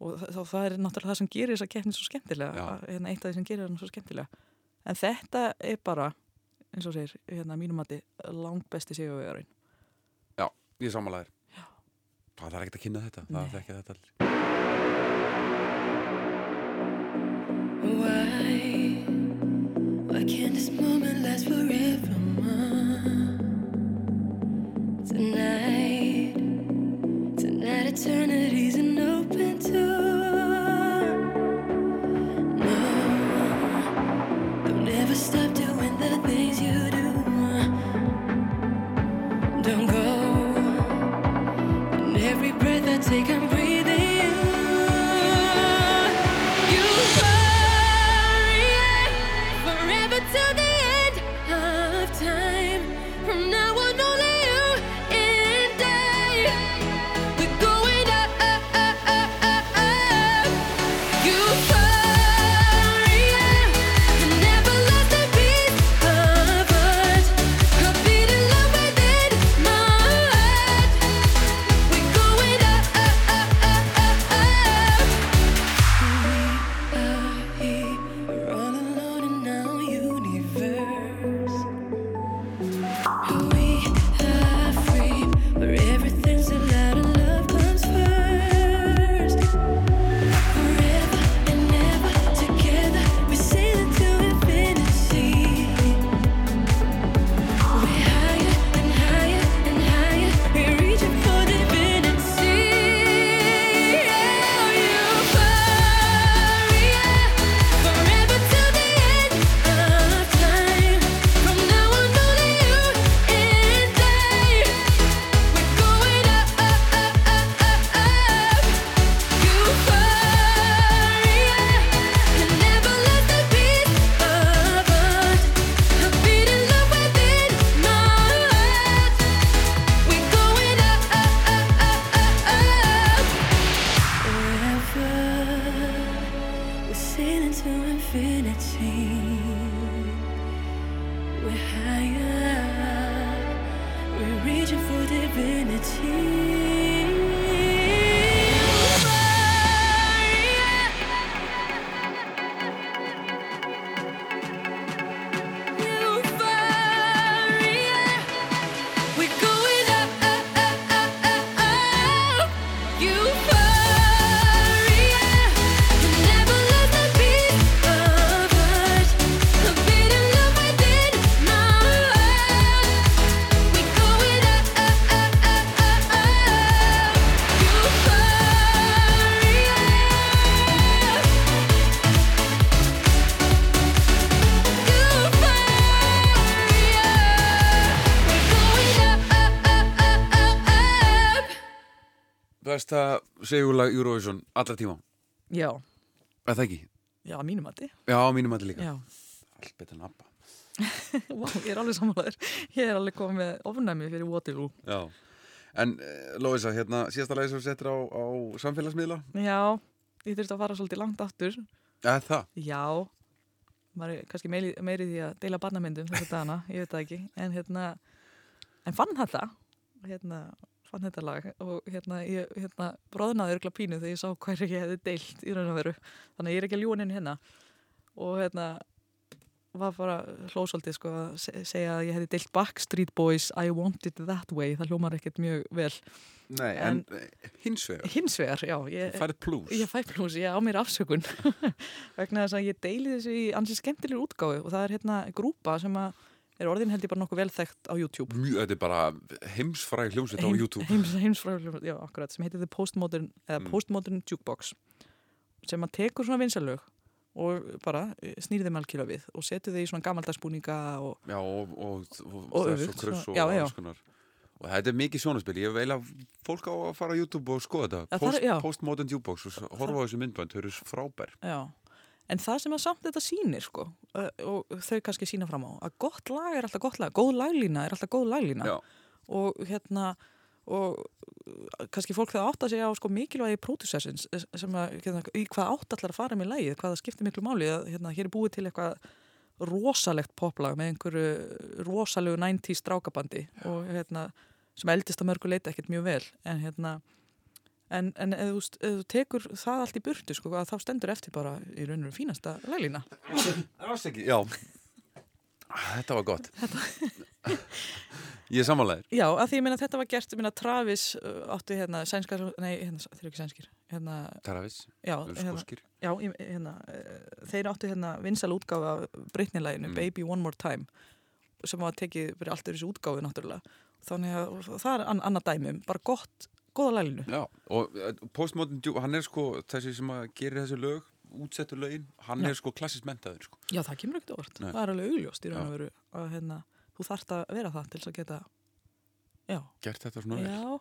og það, það er náttúrulega það sem gerir þessa keppni svo skemmtilega. Að- hérna, eitt af því sem gerir hana svo skemmtilega. En þetta er bara eins og segir, hérna, mínum mati langt besti sigurvegarinn Já, ég er samanlegaður. Það er ekkert að kynna þetta, það Nei. þekki þetta Why can't segjulag Eurovision allra tíma Já, Er það ekki? já, að mínum mati. Já, á mínum mati líka Já. Allt betur en Abba Vá, ég er alveg samanlegaður. Ég er alveg komið með ofnæmi fyrir Waterloo. Já En uh, Lóisa, hérna, síðasta lagi sem þú settir á, á samfélagsmiðla Já, ég þurfti að fara svolítið langt aftur. Eða það? Já, maður er kannski meiri, meiri því að deila barnamyndum þessu dagana, ég veit það ekki. En hérna, en fann þetta, hérna, fann þetta lag og hérna, ég, hérna, bróðnaði örgla pínu þegar ég sá hvað ég hefði deilt í raun og veru. Þannig að ég er ekki að henni hérna. Og hérna, var bara hlósaldið sko að se- segja að ég hefði deilt Backstreet Boys I Want It That Way, það hljómar ekkert mjög vel. Nei, en, en hins vegar Hins vegar, já. Ég, færð plús. Ég fæ plús, ég á mér afsökun vegna þess að ég deili þessu í ansi skemmtilegur útgáfu og það er hérna grúpa sem að er orðin held ég bara nokkuð vel þekkt á YouTube Mjög, þetta er bara heimsfræg hljómsveit á Heim- YouTube heims, heimsfræðileg, já, akkurat, sem heitir The Postmodern Mm. Postmodern Jukebox sem að tekur svona vinsalög og bara snýri þeim algjörlega við og setur þeim í svona gamaldagsbúninga og Já, og, og, og, öfugt, svona- og já, já. Og þetta er mikið sjónaspil, ég vil að fólk á að fara á YouTube og skoða þetta. Post, Postmodern Jukebox og horfa á þessu myndbönd, þau eru frábær Já, en það sem að samt þetta sýnir sko, og þau kannski sína fram á, að gott lag er alltaf gott lag, góð laglína er alltaf góð laglína Já. og hérna og kannski fólk það átt að segja á sko mikilvægi pródúsersins sem að, hérna, í hvað átt allar að fara með lagið, hvað það skiptir miklu máli að hérna, hér er búið til eitthvað rosalegt poplag með einhverju rosalegu 90s strákabandi og hérna, sem eldist að mörgu leita ekkert mjög vel en hérna En, en ef, þú, ef þú tekur það allt í burtu sko, þá stendur eftir bara í raun og fínasta laglína. Ásæki, já Þetta var gott Ég er samanlegaður Já, að því ég meina að þetta var gert, meina Travis uh, átti hérna sænskar, nei, hérna, þeir eru ekki sænskir, hérna, Travis, já, eru hérna, já, hérna, uh, þeir áttu hérna vinsal útgáfa af Britney-læginu, Mm. Baby One More Time, sem var tekið fyrir allt þessu útgáfi náttúrulega. Þannig að það er an annað dæmi, um bara gott, góða laglínu. Já, og uh, Postmodern Jukebox, hann er sko þessi sem að gerir þessi lög útsettur lögin, hann Já. er sko klassist mentaður sko. Já, það kemur ekkert orð. Það er alveg augljóst í raun og veru að hérna, þú þarft að vera það til þess að geta, já, Gert þetta svona vel já.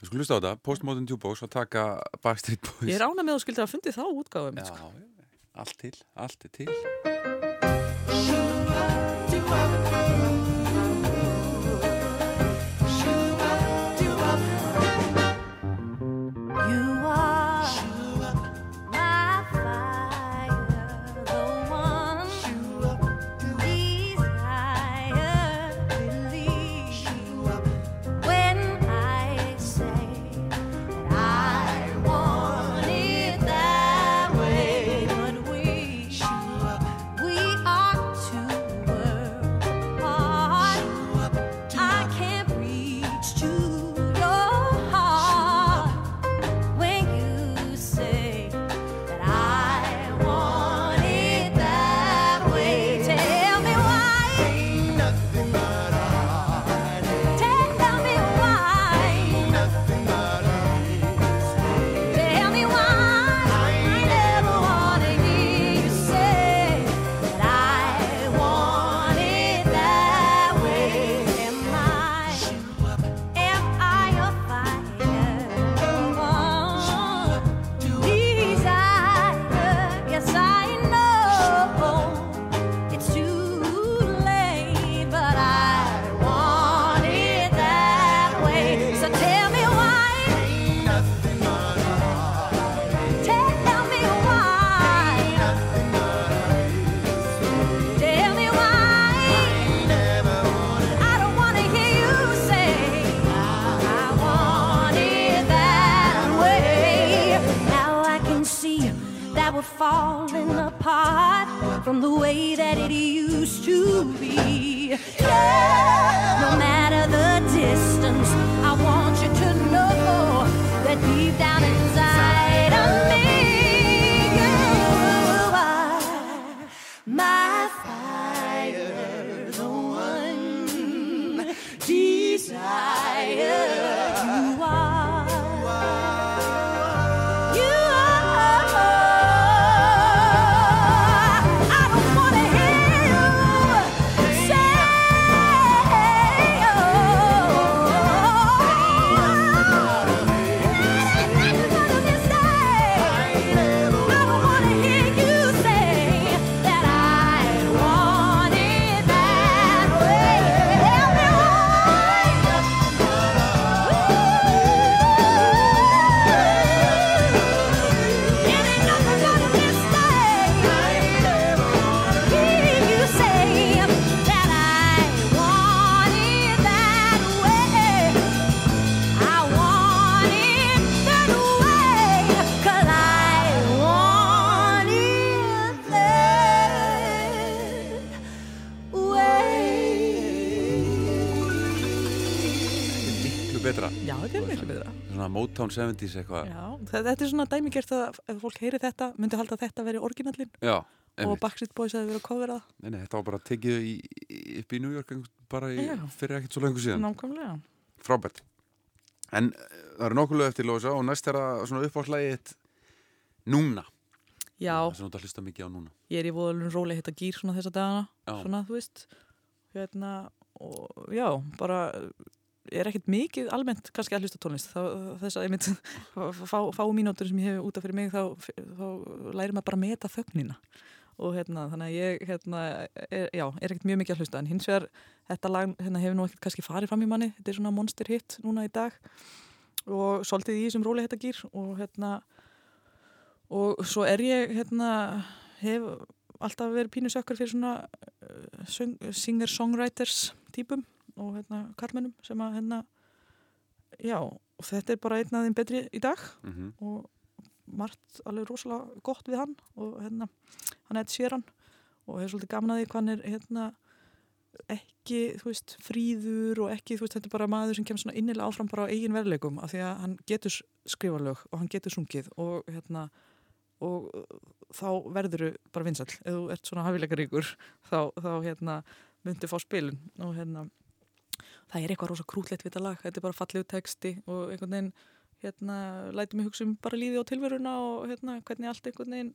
Við skulum hlusta á þetta, Postmodern Jukebox að taka Backstreet Boys Ég er ána með að þú skildir að fundið þá útgáfum. Já, Sko. allt til, allt er til 70s eitthvað. Þetta er svona dæmigert að ef fólk heyri þetta, myndi halda að þetta veri orginallin Já, og. Backstreet Boys hefði verið að kofra það. Nei, nei, þetta var bara tekið í, í- upp í New York bara í, fyrir ekkert svo lengur síðan. Nákvæmlega. Frábært. En eh, það eru nokkuð lög eftir Lósa og næst er það svona uppáhaldslægið núna. Já, Það þú ert að hlusta mikið á núna. ég er í voðalun róli hitta gýr svona þessa dagana, Já. svona þú veist. Hérna, og já, bara er ekkert mikið almennt kannski að hlusta tónlist. Þá, þess að ég mynd fá, fá mínútur sem ég hef útaf fyrir mig þá, þá læri maður bara að meta þögnina. Og hérna, þannig að ég, hérna, er, já, er ekkert mjög mikið að hlusta. En hins vegar, þetta lag hérna, hefur nú ekkert kannski farið fram í manni. Þetta er svona monster hit núna í dag. Og svolítið í þessum róli hitta gýr og hérna, og svo er ég hérna, hef alltaf verið pínu sökkar fyrir svona uh, söng- singer-songwriters típum og hérna kallmennum sem að hérna já, og þetta er bara einn af þeim betri í dag Mhm. og margt alveg rosalega gott við hann og hérna, hann er sér hann og hefur svolítið gaman að því hvað hann er hérna ekki, þú veist, fríður og ekki, þú veist, þetta er bara maður sem kemur svona innilega áfram bara á eigin verðleikum af því að hann getur skrifa lög og hann getur sungið og hérna og uh, þá verður bara vinsall ef þú ert svona hafileikaríkur þá, þá hérna myndi fá spilun og hérna það er eitthvað rosa krútlegt við þetta lag þetta er bara fallegu texti og einhvern veginn hérna læti mig hugsa um bara lífið og tilveruna og hérna hvernig allt einhvern veginn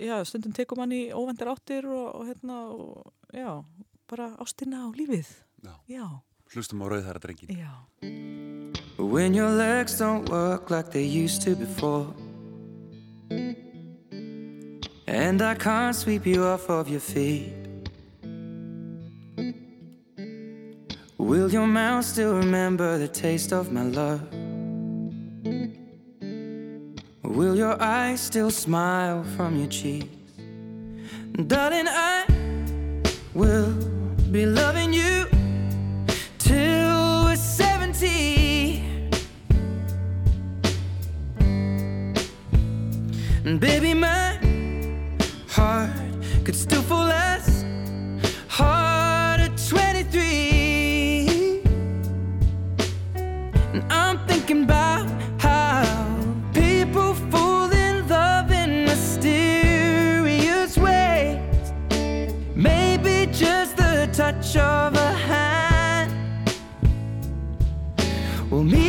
já, stundum tekum hann í óvendir áttir og, og hérna og já, bara ástina á lífið Já. já, Hlustum á rauð þæra drengin. já. When your legs don't work like they used to before. And I can't sweep you off of your feet. Will your mouth still remember the taste of my love? Will your eyes still smile from your cheeks? Darling, I will be loving you till we're 70. And baby, my heart could still fall as of a hand. Well, me,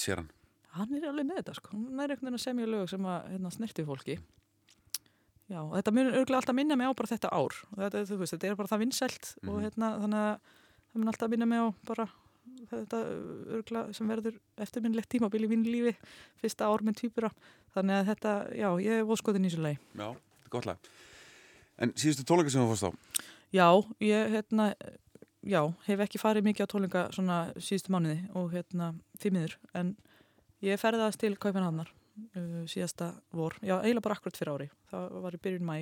Ed Sheeran? Hann er alveg með þetta sko, hann er einhvern veginn að semja lög sem að hérna, snerti fólki. Já, og þetta mun örgulega alltaf minna mig á bara þetta ár. Þetta, þú veist, þetta er bara það vinsælt og Mhm. hérna, þannig að það mun alltaf minna mig á bara þetta örgulega sem verður eftirminnlegt tímabil í mínu lífi fyrsta ár með týpura þannig að þetta, já, ég er voðskotin í þessu lagi. Já, þetta er gott lag. En síðustu tónleika sem þú fórst á? Já, ég hérna já, hef ekki farið mikið á tónleika svona síðustu mánuði og hérna því miður, en ég ferðast til Kaupanhamnar uh, síðasta vor, já, eiginlega bara akkurat fyrir ári. Það var í byrjun mæ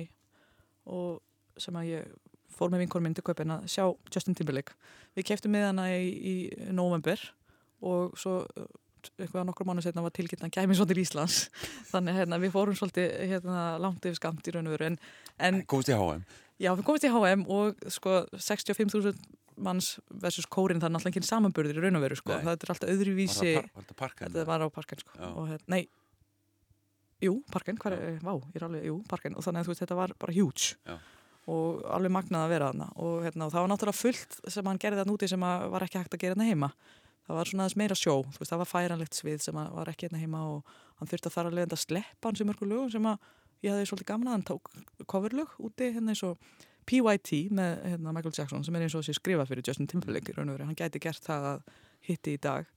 og sem að ég fór með vinkonum minn til Kaupan að sjá Justin Timberlake. Við keftum með hana í, í november og svo uh, eitthvað nokkur mánu setna var hann kæmi svo til Íslands. Þannig hérna, við fórum svolítið hérna, langt yfir skamt í raun og veru. En, en Komst í HM Já, við komumst í HM og sko 65.000 manns versus kórin það er náttúrulega ekki samanburður í raun og veru sko. Það er alltaf öðruvísi Var það par- var parken? Þetta var á parken sko. Og, hérna, Nei, jú, parken hvar, er, Vá, er alveg, jú, parken og þannig að þú veist, þetta var bara huge. Já. og alveg magnað að vera þarna. Og, hérna, og það var náttúrulega fullt sem hann gerði þarna úti sem var ekki hægt að gera þarna heima. Það var svona aðeins meira sjó. Veist, það var færanlegt svið sem var ekki hérna heima og hann þurfti að fara að leiðandi að sleppa hans í mörgu lögum sem að ég hafði svolítið gamla hann tók coverlög úti hérna eins og PYT með hérna, Michael Jackson sem er eins og þessi skrifað fyrir Justin Timberlake hann gæti gert það að hitti í dag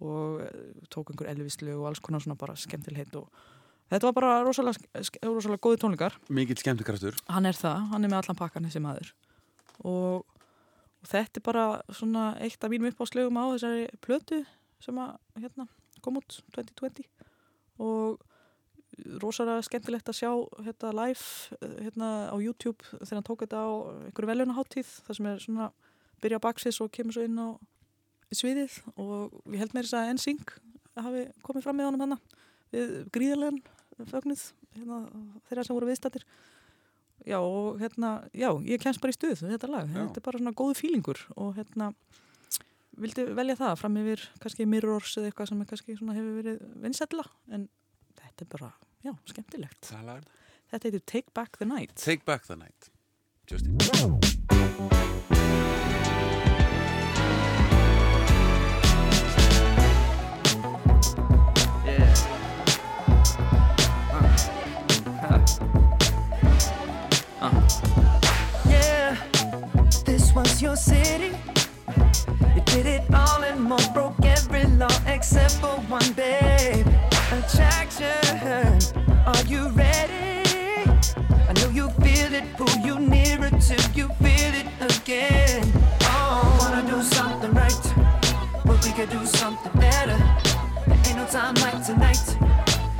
og eh, tók einhver elvislög og alls konar svona bara skemmtilheit og þetta var bara rosalega, rosalega góði tónleikar. Mikill skemmtikraftur. Hann er það, hann er með allan pakkan þessi maður. Og, og þetta er bara svona eitt af mínum uppáslögum á þessari plötu sem að hérna, kom út 2020 og rosalega skemmtilegt að sjá hérna, live hérna, á YouTube þegar hann tók þetta á einhverju velunaháttíð þar sem er svona byrja á baksins og kemur svo inn á sviðið og ég held með þess að NSYNC hafi komið fram með honum hana við gríðarlegan fögnuð hérna, þeirra sem voru viðstættir já og hérna já, ég kemst bara í stuð þetta lag Já. þetta er bara svona góðu fílingur og hérna vildi velja það fram yfir kannski Mirrors eða eitthvað sem kannski hefur verið vinsætla en þetta er bara, já, skemmtilegt. Það lag er þetta? Heitir Take Back the Night. Take Back the Night. Justin. Yeah. Yeah, this was your city. Did it all and more, broke every law except for one, babe. Attraction, are you ready? I know you feel it, pull you nearer till you feel it again. Oh, wanna do something right, but we could do something better. There ain't no time like tonight.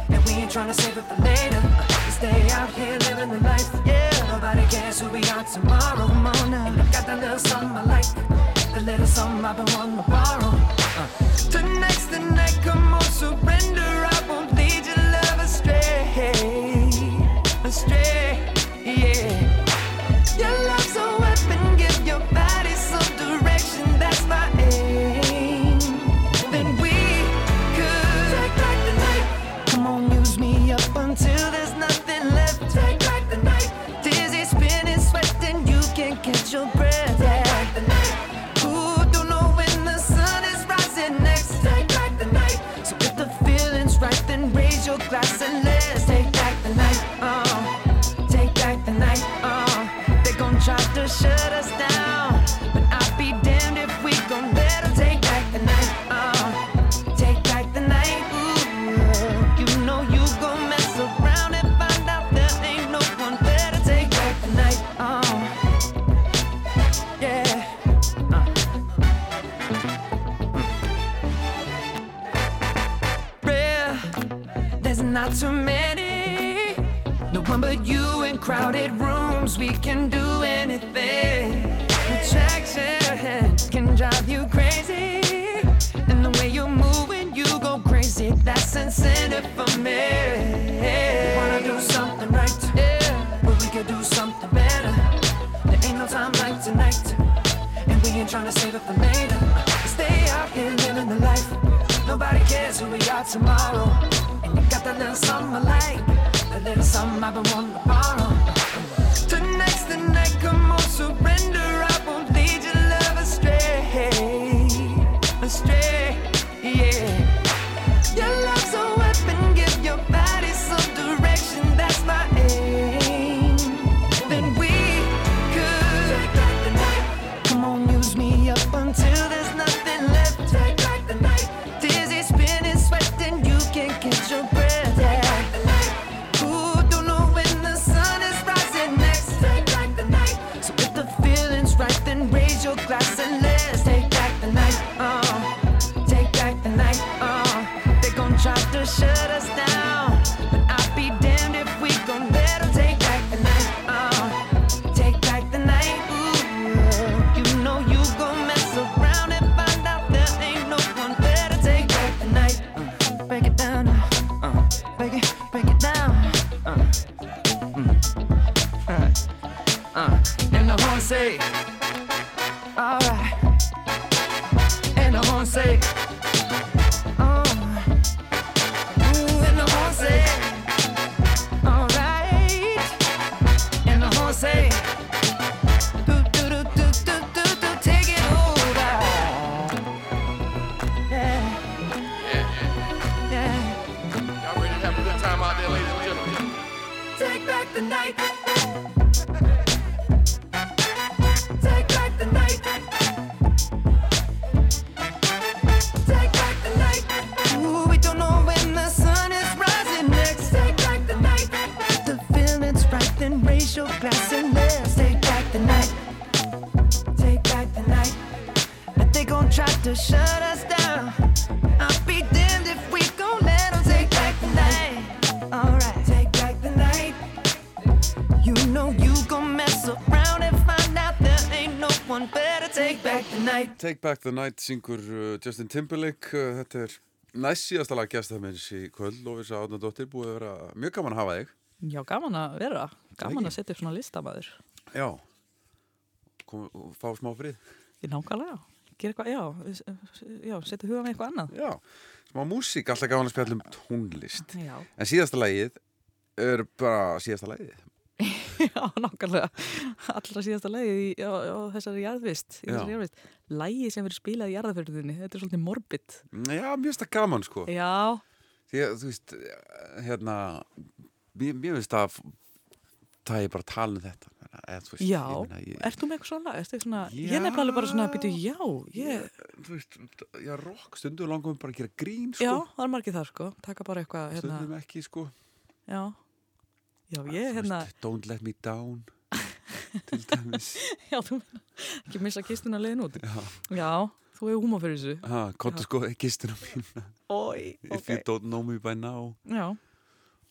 And we ain't tryna save it for later. Stay out here living the life. Yeah, nobody cares who we are tomorrow. I got that little something I like. The little something I've been wanting to borrow. Uh. Tonight's the night, come on, surrender. I won't lead your love astray. Astray, raise your crowded rooms, we can do anything. Attraction can drive you crazy. And the way you move when you go crazy, that's incentive for me. We wanna do something right, yeah, but we could do something better. There ain't no time like tonight, and we ain't trying to save it for later. Stay out here living the life. Nobody cares who we are tomorrow. And you got that little something I like, little something I've been wanting to borrow. Tonight's the night, come on, surrender. Take Back the Night syngur uh, Justin Timberlake uh, þetta er næst síðasta lag gæstafmeins í kvöld Lófisa Átnardóttir búið að vera mjög gaman að hafa þig Já, gaman að vera. Gaman að setja upp svona listamæður. Já Kom, og fá smá frið Í nákvæmlega. Gera eitthvað, já, já, setja huga með eitthvað annað. Já, smá músík, alltaf gaman að spjalla um tónlist Já. En síðasta lagið er bara síðasta lagið Já, nákvæmlega. Allra síðasta lagið á, á þessari jarðvist. Í þessari jarðvist. Lagið sem verður spilað í jarðaförðinni. Þetta er svolítið morbid. Já, mjög stað gaman sko Já, Því að þú veist, hérna Mér, mér finnst að það er bara að tala um þetta eða, þú veist, já. Ert þú með eitthvað svona svona, Já. Ég nefnilega bara svona, býtu, já, ég... Þú veist, já, rock stundum langum bara að gera grín Já, sko það er margið þar, sko. Taka bara eitthvað, hérna... Stundum ekki sko Já. Já, ég, hérna... Don't let me down til dæmis Já, þú ekki missa kistuna leiðin út. Já. Já, þú hefur húma fyrir þessu. Ha, Kottu sko gistina mín Ói, If ok. you don't know me by now Já.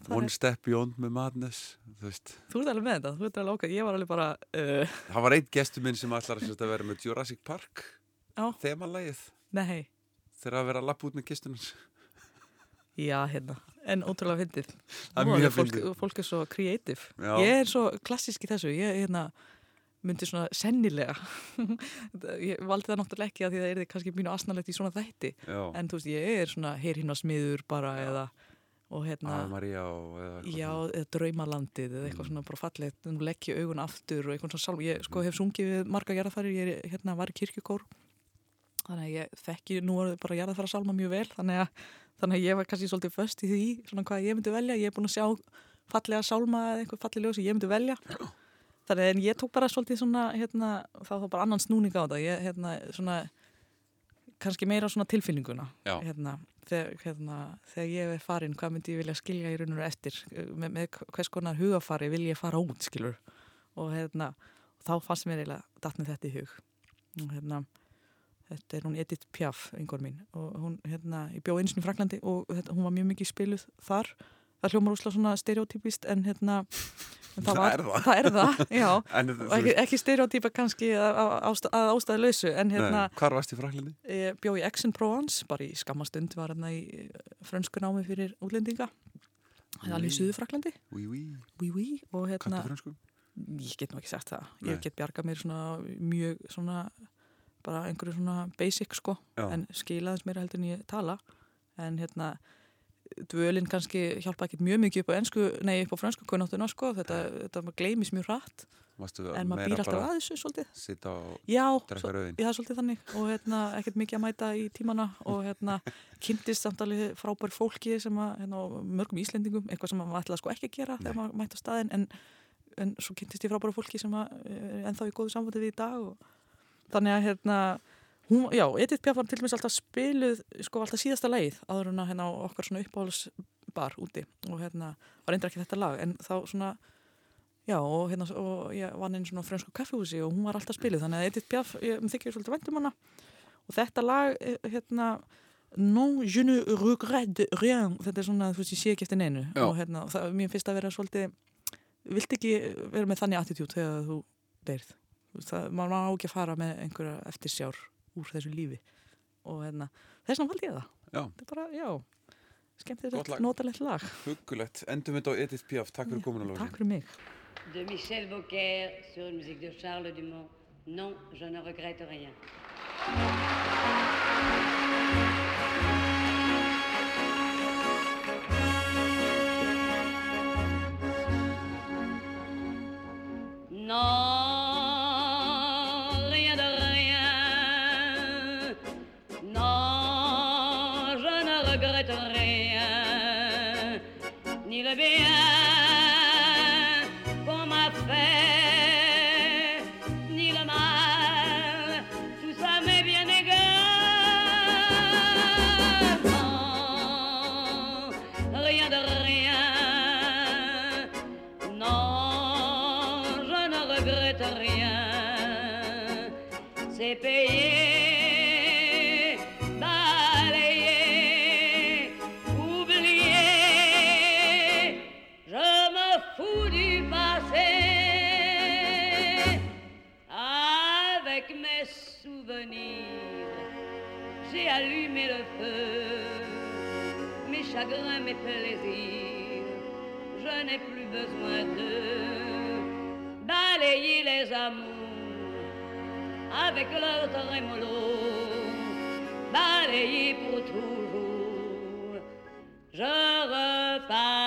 One er- step beyond my madness Þú veist Þú ert alveg með þetta, þú ert alveg okkar. Ég var alveg bara... Uh, Það var einn gestur minn sem ætlar að vera með Jurassic Park Já. Þemalægið nei, Þegar að vera að lappa út með gistunars já, hérna. En ótrúlega fyndið. Það er mjög alveg fólk, fyndið. fólk er svo kreatív. Já. Ég er svo klassísk í þessu. Ég, hérna, myndi svona sennilega. ég valdi það náttúrulega ekki að því það er kannski mjög asnalegt í svona þætti. Já. En þú veist, ég er svona heyrhimna smiður bara eða... Og hérna... Og eða Já, eða draumalandið eða eitthvað svona bara nú leggja augun aftur og eitthvað svona sálm, ég sko hef sungið við marga jarðafæri, ég er, hérna var í kirkjukór þannig að ég þekki nú orðið bara jarðafæra sálma mjög vel þannig að, þannig að ég var kannski svolítið föst í því svona hvað ég myndi velja, ég er búin að sjá fallega sálma eða eitthvað fallega ljós sem ég myndi velja. Þannig að en ég tók bara svolítið svona hérna, þá þá bara annan snúning á þetta. Ég hérna svona kannski meira svona tilfinninguna hérna, þegar, hérna, þegar ég er farin hvað myndi ég vilja skilja í raun og eftir? Með, með hvers konar hugafari vil ég fara út skilur og hérna, þá fannst mér eiginlega mér þetta í hug. Og hérna þetta er hún Edith Piaf, einhver mín. Og hún, hérna, ég bjóð eins og í Fraklandi og þetta, hún var mjög mikið spiluð þar. Það hljómar úsla svona stereotypist en hérna en Það var, er það. það er það, já. En ekki, ekki stereotypa kannski að, að, ástæ- að ástæðu lausu en hérna Nei, hvar varst í Fraklandi? ég bjó í Aix-en-Provence bara í skammastund var hérna í eh, frönsku námi fyrir útlendinga. Það er alveg í Suðu Fraklandi Oui, oui. oui, oui, og hérna ég get nú ekki sagt það. Ég get bjargað mér svona mjög svona bara einhverju svona basic sko Já. en skilaðins mér heldur en ég tala. En hérna dvölin kannski hjálpa ekkert mjög mikið upp á ensku, nei upp á fransku kunnáttuna sko, þetta, þetta maður gleymis mjög hratt. En maður býr alltaf að þessu svolítið. Sitta og Já, drekka svo- rauðin? já, svolítið þannig. Og hérna, ekkert mikið að mæta í tímana. Og hérna, kynntist samt alveg frábær fólki sem að, hérna, mörgum Íslendingum, eitthvað sem maður ætlaði sko ekki að gera þegar maður mætti á staðin en, en svo kynntist ég frábæra fólki sem að er ennþá í góðu samfandi við í dag og þannig að hérna hún, já, Edith Piaf var til dæmis alltaf spiluð sko alltaf síðasta leið áður hérna á okkar svona uppáhalsbar úti og hérna var reyndar ekki þetta lag en þá svona Já, og, hérna, og ég vann einn svona frönsku kaffihúsi og hún var alltaf spiluð, þannig að Edith Piaf, ég þykir svolítið vænt um hana. Og þetta lag, eh, hérna Non, je ne regrette rien þetta er svona, þú veist, ég sé ekki eftir neinu. Já. og hérna, og það, mér finnst að vera svolítið vilt ekki vera með þannig attitút þegar þú deyrð maður má ekki að fara með einhverja eftirsjár úr þessu lífi og hérna, þess vegna valdi ég það Já. þetta er bara, já skemmtilegt, lag. notalegt lag Huggulegt, endum þetta á Edith Piaf, takk fyrir komin að Takk fyrir mig de Michel Beaucaire sur une musique de Charles Dumont. Non, je ne regrette rien. Non, mes plaisirs, je n'ai plus besoin de balayer les amours avec leur trémolo, balayer pour toujours. Je repars